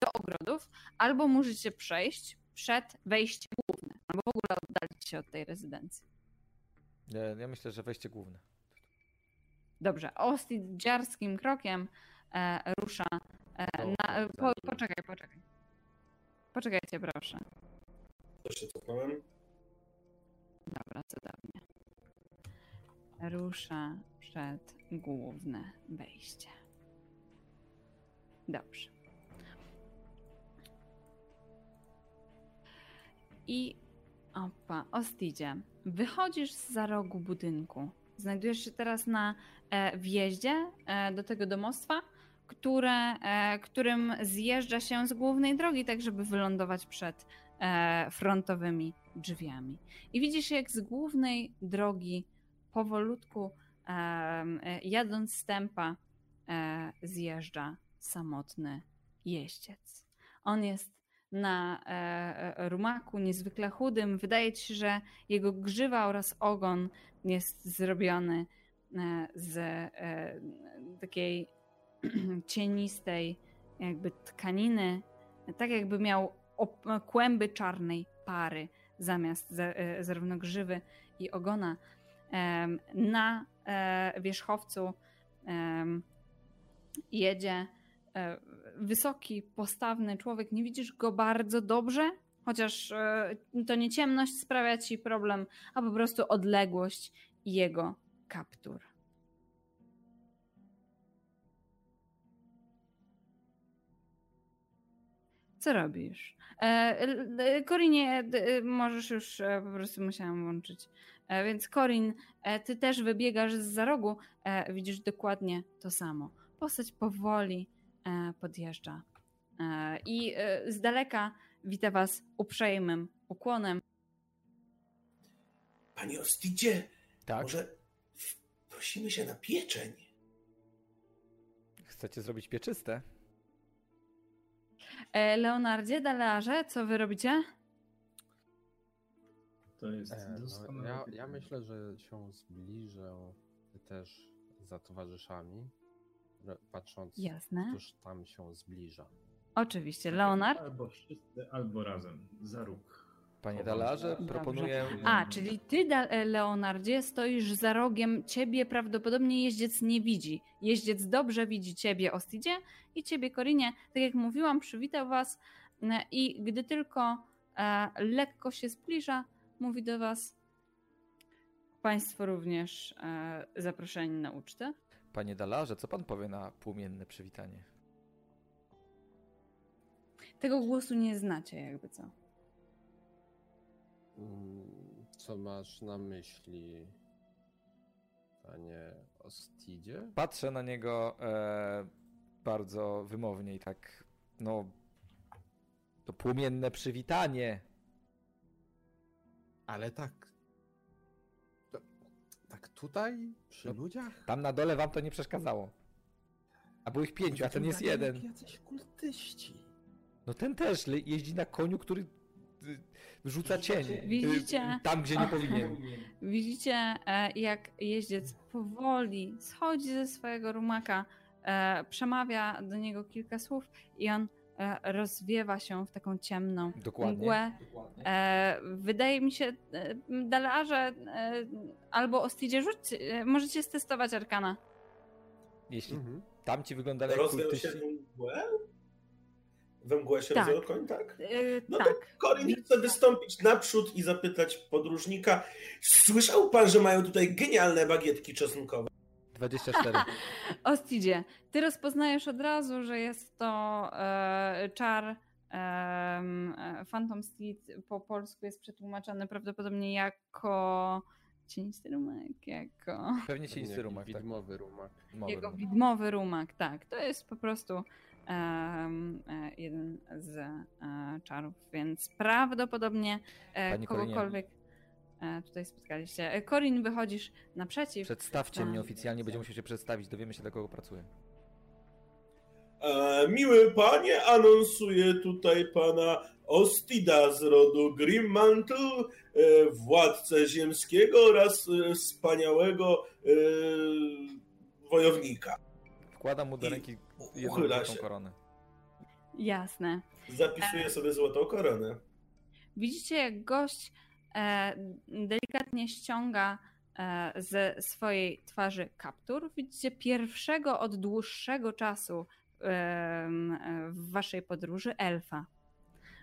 do ogrodów, albo możecie przejść przed wejściem główne, albo w ogóle oddalić się od tej rezydencji. Ja, ja myślę, że wejście główne. Dobrze, Ostit dziarskim krokiem e, rusza e, No, na... za Po, nim. poczekaj, poczekaj. Poczekajcie, proszę. To się cofnąłem. Dobra, cudownie. Rusza przed główne wejście. Dobrze. I opa, Ostidzie, wychodzisz za rogu budynku. Znajdujesz się teraz na e, wjeździe e, do tego domostwa, które, e, którym zjeżdża się z głównej drogi, tak żeby wylądować przed e, frontowymi drzwiami. I widzisz, jak z głównej drogi powolutku, e, jadąc stępa, e, zjeżdża samotny jeździec. On jest na e, e, rumaku niezwykle chudym. Wydaje ci się, że jego grzywa oraz ogon jest zrobiony e, z takiej cienistej jakby tkaniny, tak jakby miał kłęby czarnej pary zamiast za- zarówno grzywy i ogona. Na wierzchowcu jedzie wysoki, postawny człowiek. Nie widzisz go bardzo dobrze, chociaż e, to nie ciemność sprawia ci problem, a po prostu odległość jego kaptur. Co robisz? E, e, Korinie, możesz już, po prostu musiałam włączyć. E, Więc Korin, ty też wybiegasz z za rogu, widzisz dokładnie to samo. Postać powoli podjeżdża E, i e, z daleka wita was uprzejmym ukłonem. Panie Ostidzie, Tak? może prosimy się na pieczeń? Chcecie zrobić pieczyste? E, Leonardzie, Dalarze, co wy robicie? To jest E, no, doskonałe ja, ja myślę, że się zbliżę też za towarzyszami, patrząc, Jasne. któż tam się zbliża. Oczywiście, Leonard. Albo wszyscy, albo razem. Za róg. Panie Dalarze, proponuję... A, czyli ty, e, Leonardzie, stoisz za rogiem, ciebie prawdopodobnie jeździec nie widzi. Jeździec dobrze widzi ciebie, Ostidzie, i ciebie, Korinie. Tak jak mówiłam, przywitał was e, i gdy tylko e, lekko się zbliża, mówi do was Państwo również e, zaproszeni na ucztę. Panie Dalarze, co pan powie na płomienne przywitanie? Tego głosu nie znacie, jakby co. Mm, Co masz na myśli, panie Ostidzie? Patrzę na niego e, bardzo wymownie i tak, no... To płomienne przywitanie. Ale tak. Tak tutaj, przy No, ludziach? Tam na dole wam to nie przeszkadzało. A było ich pięciu, a ten jest jeden. Jacyś kultyści. No ten też le- jeździ na koniu, który y, rzuca cień. y, Widzicie? Tam, gdzie nie powinien. Widzicie, e, jak jeździec powoli schodzi ze swojego rumaka, e, przemawia do niego kilka słów i on rozwiewa się w taką ciemną Dokładnie. mgłę. E, Wydaje mi się, e, Dalarze e, albo Ostidzie, rzućcie, e, możecie stestować Arkana. Jeśli Mhm. tamci wyglądali jak Rozwiał kultyści... się w mgłę? We mgłę się Tak. rozwiał koń, tak? E, No to tak. Korin chce wystąpić naprzód i zapytać podróżnika. Słyszał pan, że mają tutaj genialne bagietki czosnkowe? 24. Ostidzie, ty rozpoznajesz od razu, że jest to e, czar em, e, Phantom Steed po polsku jest przetłumaczony prawdopodobnie jako cienisty rumek, jako Pewnie Jakiś rumak, tak. Widmowy rumak. Mowy jego rumak. widmowy rumak, tak. To jest po prostu em, e, jeden z e, czarów, więc prawdopodobnie e, kogokolwiek e, tutaj spotkaliście. E, Korin, wychodzisz naprzeciw. Przedstawcie mnie Tak. oficjalnie, będzie musiał się przedstawić, dowiemy się dla kogo pracuję. E, miły panie, anonsuję tutaj pana Ostida z rodu Grimmantle, e, władcę ziemskiego oraz e, wspaniałego e, wojownika. Wkładam mu do ręki jedną złotą się. koronę. Jasne. Zapisuję sobie złotą koronę. Widzicie, jak gość e, delikatnie ściąga e, ze swojej twarzy kaptur. Widzicie pierwszego od dłuższego czasu e, w waszej podróży elfa.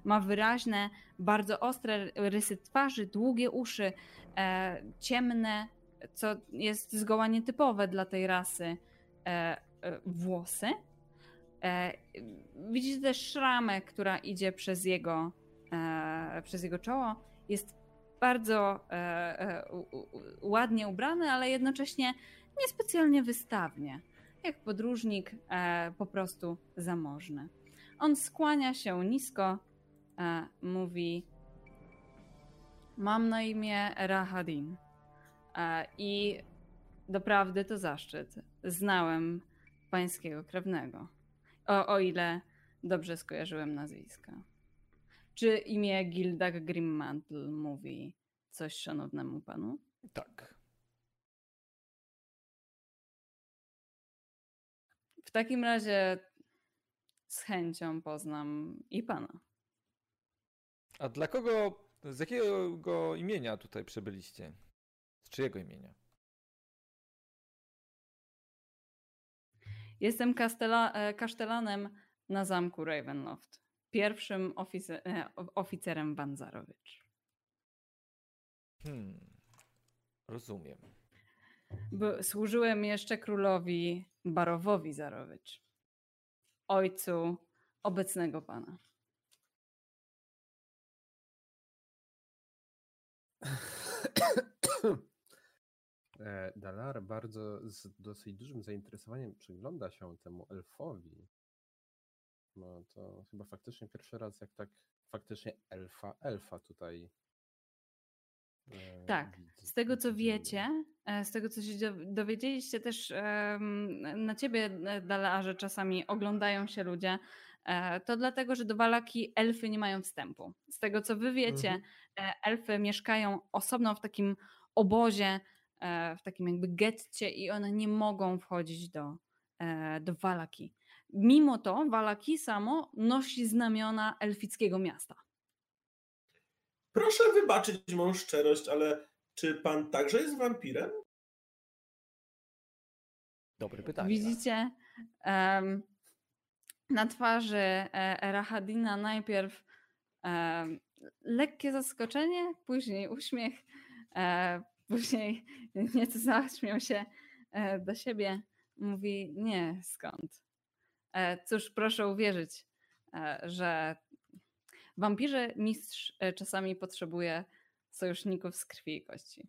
Ma wyraźne, bardzo ostre rysy twarzy, długie uszy, e, ciemne, co jest zgoła nietypowe dla tej rasy, e, e, włosy. E, widzicie też szramę, która idzie przez jego, e, przez jego czoło. Jest bardzo e, e, u, u, ładnie ubrany, ale jednocześnie niespecjalnie wystawnie. Jak podróżnik, e, po prostu zamożny. On skłania się nisko, e, mówi: Mam na imię Rahadin. E, I doprawdy to zaszczyt. Znałem pańskiego krewnego. O, o ile dobrze skojarzyłem nazwiska. Czy imię Gildag Grimmantle mówi coś szanownemu panu? Tak. W takim razie z chęcią poznam i pana. A dla kogo, z jakiego imienia tutaj przybyliście? Z czyjego imienia? Jestem kastela, e, kasztelanem na zamku Ravenloft. Pierwszym oficer, e, oficerem Banzarowicz. Hmm. Rozumiem. Bo służyłem jeszcze królowi Barowowi Zarowicz, ojcu obecnego pana. E, Dalar bardzo z dosyć dużym zainteresowaniem przygląda się temu elfowi. No to chyba faktycznie pierwszy raz, jak tak faktycznie elfa, elfa tutaj. e, Tak, Z tego co wiecie, e, z tego co się dow- dowiedzieliście też na ciebie, e, Dala, że czasami oglądają się ludzie, e, to dlatego, że do Walaki elfy nie mają wstępu. Z tego co wy wiecie, Mhm. elfy mieszkają osobno w takim obozie, w takim jakby getcie i one nie mogą wchodzić do, do Walaki. Mimo to Walaki samo nosi znamiona elfickiego miasta. Proszę wybaczyć moją szczerość, ale czy pan także jest wampirem? Dobre pytanie. Widzicie em, na twarzy e, Rahadina najpierw em, lekkie zaskoczenie, później uśmiech, e, później nieco zaśmiał się e, do siebie. Mówi, nie, skąd? E, cóż, proszę uwierzyć, e, że wampirze mistrz e, czasami potrzebuje sojuszników z krwi i kości.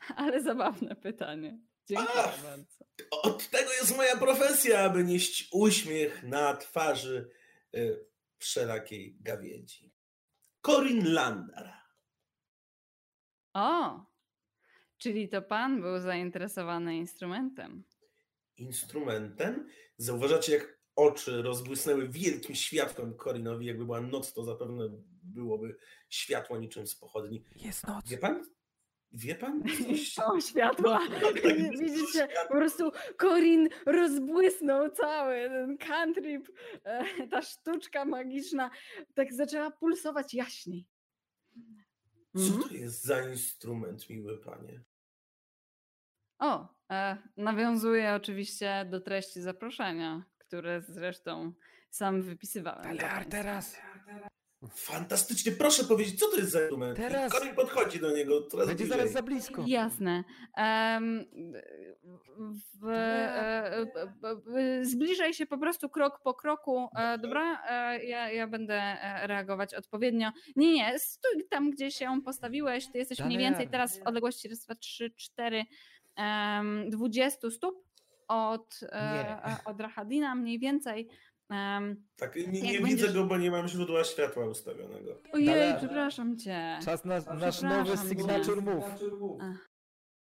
Ale zabawne pytanie. Dziękuję Ach! bardzo. Od tego jest moja profesja, aby nieść uśmiech na twarzy wszelakiej gawiedzi. Corin Landar. O! Czyli to pan był zainteresowany instrumentem. Instrumentem. Zauważacie, jak oczy rozbłysnęły wielkim światłem Corinowi. Jakby była noc, to zapewne byłoby światło niczym z pochodni. Jest noc. Wie pan? Wie pan? Coś... Są światła. Tak, Widzicie, po prostu Corin rozbłysnął cały ten cantrip, e, ta sztuczka magiczna, tak zaczęła pulsować jaśniej. Co Mhm. to jest za instrument, miły panie? O, e, nawiązuję oczywiście do treści zaproszenia, które zresztą sam wypisywałem. Ale teraz. Fantastycznie, proszę powiedzieć, co to jest za numer? Teraz... Korin podchodzi do niego. Coraz Będzie bliżej. zaraz za blisko. Jasne. Um, w, w, zbliżaj się po prostu krok po kroku. dobra, ja, ja będę reagować odpowiednio. Nie, nie, stój tam, gdzie się postawiłeś. Ty jesteś mniej więcej teraz w odległości 3-4 20 stóp od, e, Nie. e, od Rahadina mniej więcej. Tak, nie, nie widzę będziesz- go, bo nie mam źródła światła ustawionego. Ojej, Daler. przepraszam cię. Czas na nasz nowy signature move.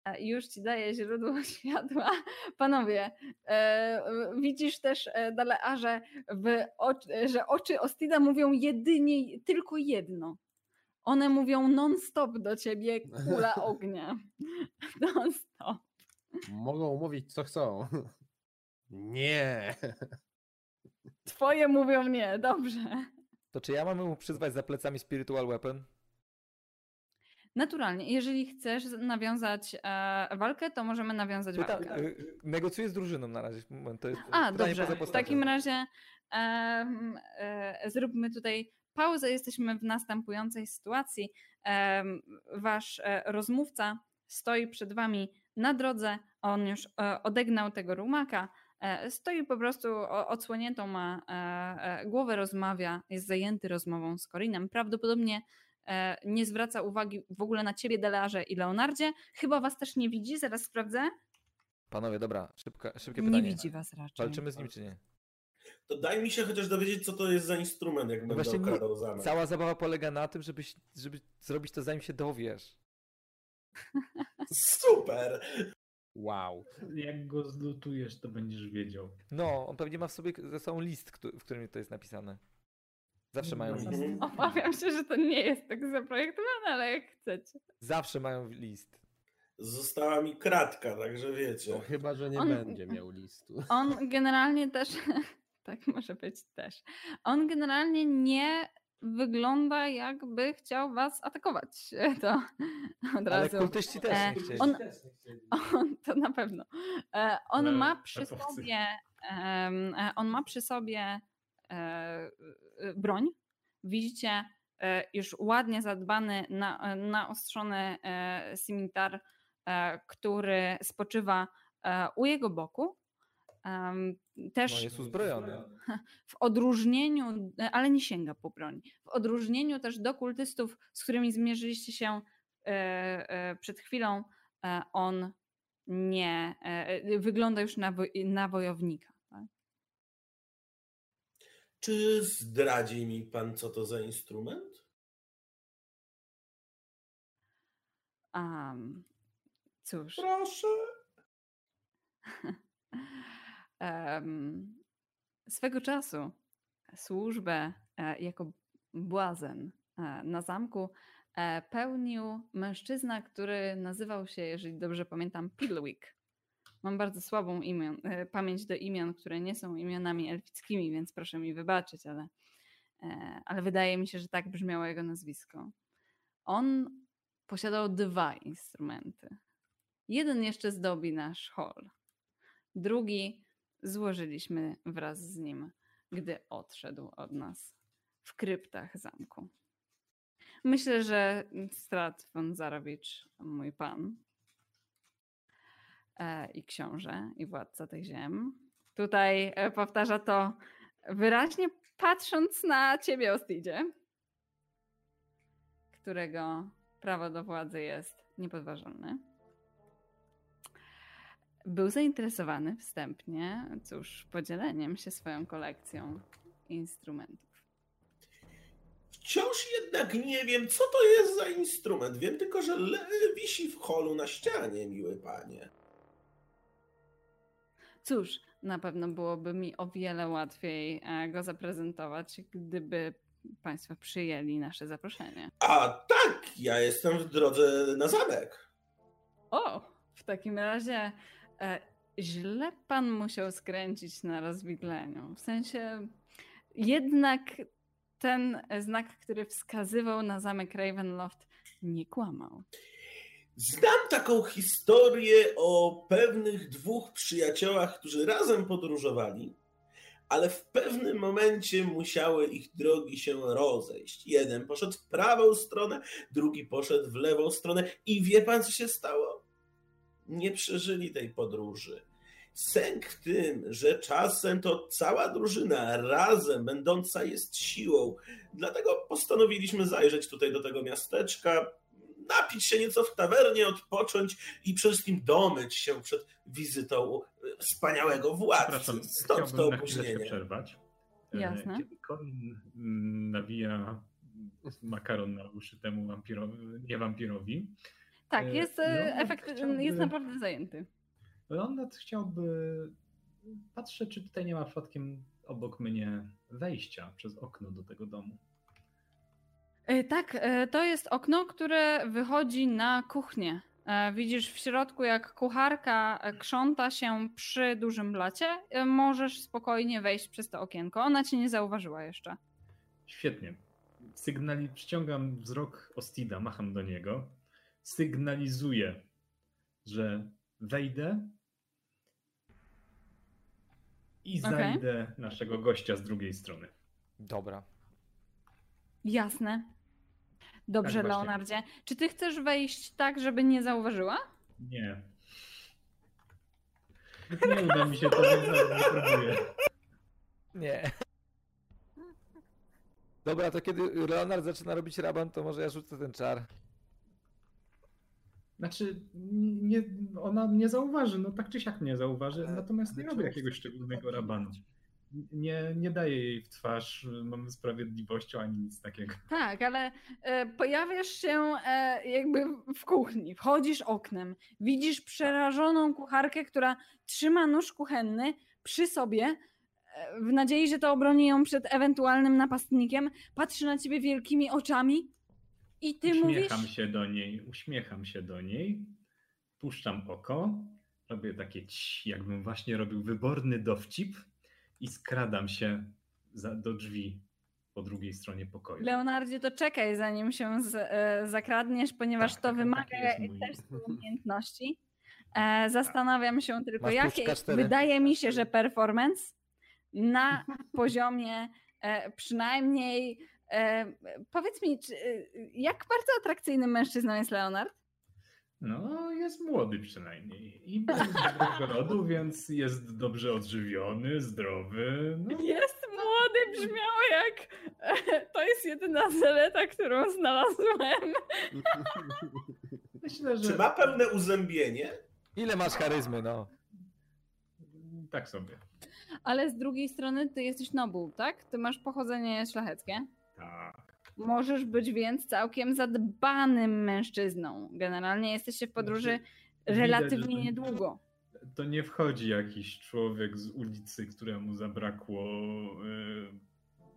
E, Już ci daję źródło światła. Panowie, e, widzisz też, e, Dalearze, w oczy, że oczy Ostida mówią jedynie, tylko jedno. One mówią non-stop do ciebie, kula ognia. Non-stop. Mogą mówić co chcą. Nie. Twoje mówią nie, dobrze. To czy ja mam mu przyzwać za plecami spiritual weapon? Naturalnie, jeżeli chcesz nawiązać e, walkę, to możemy nawiązać Pyta, walkę. y, negocjuję z drużyną na razie. To jest A, dobrze. W takim razie e, zróbmy tutaj pauzę. Jesteśmy w następującej sytuacji. Wasz e, rozmówca stoi przed wami na drodze. On już e, odegnał tego rumaka. E, stoi po prostu odsłoniętą ma e, e, głowę, rozmawia, jest zajęty rozmową z Korinem. Prawdopodobnie e, nie zwraca uwagi w ogóle na ciebie, Delarze i Leonardzie. Chyba was też nie widzi, zaraz sprawdzę. Panowie, dobra, szybka, szybkie Nie pytanie. widzi was raczej. Walczymy z nim czy nie? To daj mi się chociaż dowiedzieć, co to jest za instrument, jak będę właśnie nie- okradał zamek. Cała zabawa polega na tym, żebyś, żeby zrobić to zanim się dowiesz. Super! Wow. Jak go zlutujesz, to będziesz wiedział. No, on pewnie ma w sobie ze sobą list, w którym to jest napisane. Zawsze mają list. Mhm. Obawiam się, że to nie jest tak zaprojektowane, ale jak chcecie. Zawsze mają list. Została mi kratka, także No, wiecie. chyba, że nie On- będzie miał listu. On generalnie też, tak może być też, on generalnie nie wygląda jakby chciał was atakować. To od Ale razu. kultyści też E, nie chcieli. on- On, to na pewno. E, On Ale ma przy sobie e, on ma przy sobie e, e, broń. Widzicie e, już ładnie zadbany, na, e, naostrzony e, simitar, e, który spoczywa e, u jego boku. Em, Też No jest uzbrojony. w odróżnieniu, e, ale nie sięga po broń. W odróżnieniu też do kultystów, z którymi zmierzyliście się e, e, przed chwilą, e, on nie e, wygląda już na, na wojownika. Tak? Czy zdradzi mi pan, co to za instrument? Am, cóż, Proszę. em, swego czasu służbę e, jako błazen e, na zamku e, pełnił mężczyzna, który nazywał się, jeżeli dobrze pamiętam, Pilwick. Mam bardzo słabą imion, e, pamięć do imion, które nie są imionami elfickimi, więc proszę mi wybaczyć, ale, e, ale wydaje mi się, że tak brzmiało jego nazwisko. On posiadał dwa instrumenty. Jeden jeszcze zdobi nasz hol. Drugi złożyliśmy wraz z nim, gdy odszedł od nas w kryptach zamku. Myślę, że Strat von Zarowicz, mój pan e, i książę, i władca tych ziem, tutaj e, powtarza to wyraźnie patrząc na ciebie, Ostidzie, którego prawo do władzy jest niepodważalne był zainteresowany wstępnie, cóż, podzieleniem się swoją kolekcją instrumentów. Wciąż jednak nie wiem, co to jest za instrument. Wiem tylko, że wisi w holu na ścianie, miły panie. Cóż, na pewno byłoby mi o wiele łatwiej e, go zaprezentować, gdyby Państwo przyjęli nasze zaproszenie. A tak, ja jestem w drodze na zamek. O, w takim razie źle Pan musiał skręcić na rozwidleniu. W sensie, jednak ten znak, który wskazywał na zamek Ravenloft, nie kłamał. Znam taką historię o pewnych dwóch przyjaciołach, którzy razem podróżowali, ale w pewnym momencie musiały ich drogi się rozejść. Jeden poszedł w prawą stronę, drugi poszedł w lewą stronę i wie pan, co się stało? Nie przeżyli tej podróży. Sęk w tym, że czasem to cała drużyna razem będąca jest siłą. Dlatego postanowiliśmy zajrzeć tutaj do tego miasteczka, napić się nieco w tawernie, odpocząć i przede wszystkim domyć się przed wizytą e, wspaniałego władcy. Stąd to opóźnienie. przerwać. E, Jasne. Kiedy Colin nawija makaron na uszy temu wampirowi, nie wampirowi, Tak, E, jest, no, e, no, efekt, chciałby- jest naprawdę zajęty. Leonard chciałby... Patrzę, czy tutaj nie ma przypadkiem obok mnie wejścia przez okno do tego domu. E, Tak, to jest okno, które wychodzi na kuchnię. Widzisz w środku, jak kucharka krząta się przy dużym blacie. Możesz spokojnie wejść przez to okienko. Ona cię nie zauważyła jeszcze. Świetnie. Sygnali... Przyciągam wzrok Ostida, macham do niego. Sygnalizuję, że wejdę i Okej. znajdę naszego gościa z drugiej strony. Dobra. Jasne. Dobrze, Tak. Leonardzie. Czy ty chcesz wejść tak, żeby nie zauważyła? Nie. Nie uda mi się to, więc nie próbuję. Nie. Dobra, to kiedy Leonard zaczyna robić raban, to może ja rzucę ten czar. Znaczy, nie, ona mnie zauważy, no tak czy siak mnie zauważy, Ale- natomiast nie robię jakiegoś szczególnego rabanu. Nie, nie daję jej w twarz mamy sprawiedliwością ani nic takiego. Tak, ale e, pojawiasz się e, jakby w kuchni, wchodzisz oknem, widzisz przerażoną kucharkę, która trzyma nóż kuchenny przy sobie, e, w nadziei, że to obroni ją przed ewentualnym napastnikiem, patrzy na ciebie wielkimi oczami i ty uśmiecham mówisz... się do niej, uśmiecham się do niej, puszczam oko, robię takie ć, jakbym właśnie robił wyborny dowcip i skradam się za, do drzwi po drugiej stronie pokoju. Leonardzie, to czekaj, zanim się z, e, zakradniesz, ponieważ Tak, to tak, wymaga też umiejętności. E, zastanawiam się tylko, Masz jakie. plus K4. Wydaje mi się, że performance na poziomie e, przynajmniej. E, powiedz mi, czy, jak bardzo atrakcyjnym mężczyzną jest Leonard? No, jest młody przynajmniej. I bez dobrego rodu, więc jest dobrze odżywiony, zdrowy. No, Jest młody, brzmiało jak. To jest jedyna zaleta, którą znalazłem. myślę, że Czy ma pełne uzębienie? Ile masz charyzmy, no? tak sobie. Ale z drugiej strony ty jesteś nobuł, tak? Ty masz pochodzenie szlacheckie. Tak. Możesz być więc całkiem zadbanym mężczyzną. Generalnie jesteście w podróży Znaczy, relatywnie niedługo. To nie wchodzi jakiś człowiek z ulicy, któremu zabrakło y,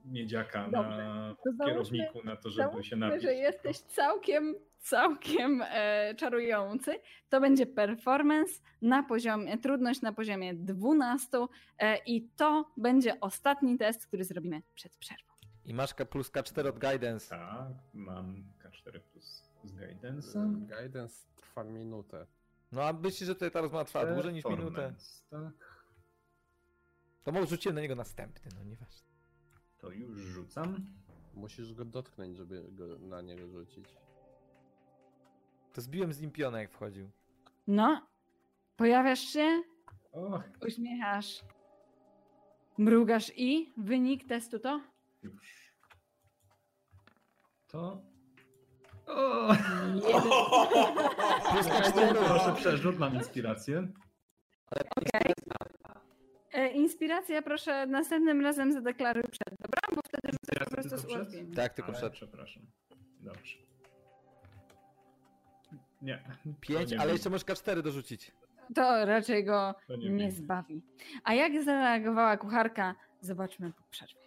miedziaka Dobrze, na załóżmy- kierowniku na to, żeby się Załóżmy, napić. że jesteś całkiem, całkiem e, czarujący. To będzie performance na poziomie, trudność na poziomie 12 e, i to będzie ostatni test, który zrobimy przed przerwą. I masz K plus K4 od Guidance. Tak, mam K4 plus z guidance'em. Guidance trwa minutę. No a myślisz, że tutaj ta rozmowa trwa dłużej niż minutę? Tak, To może rzuciłem na niego następny, no nieważne. to już rzucam. Musisz go dotknąć, żeby go, na niego rzucić. To zbiłem z nim pionę, jak wchodził. No, pojawiasz się, Och, uśmiechasz, mrugasz i wynik testu to? Już. To... O! Plus Proszę K4. przerzut, mam inspirację. Okej. E, Inspiracja proszę następnym razem zadeklaruj przed, dobra? Bo wtedy rzucę po prostu z ułatwieniem. Tak, tylko Ale przed. Przepraszam. Dobrze. Nie. to 5, nie ale jeszcze możesz K4 dorzucić. To raczej go To nie zbawi. A jak zareagowała kucharka, zobaczmy po przerwie.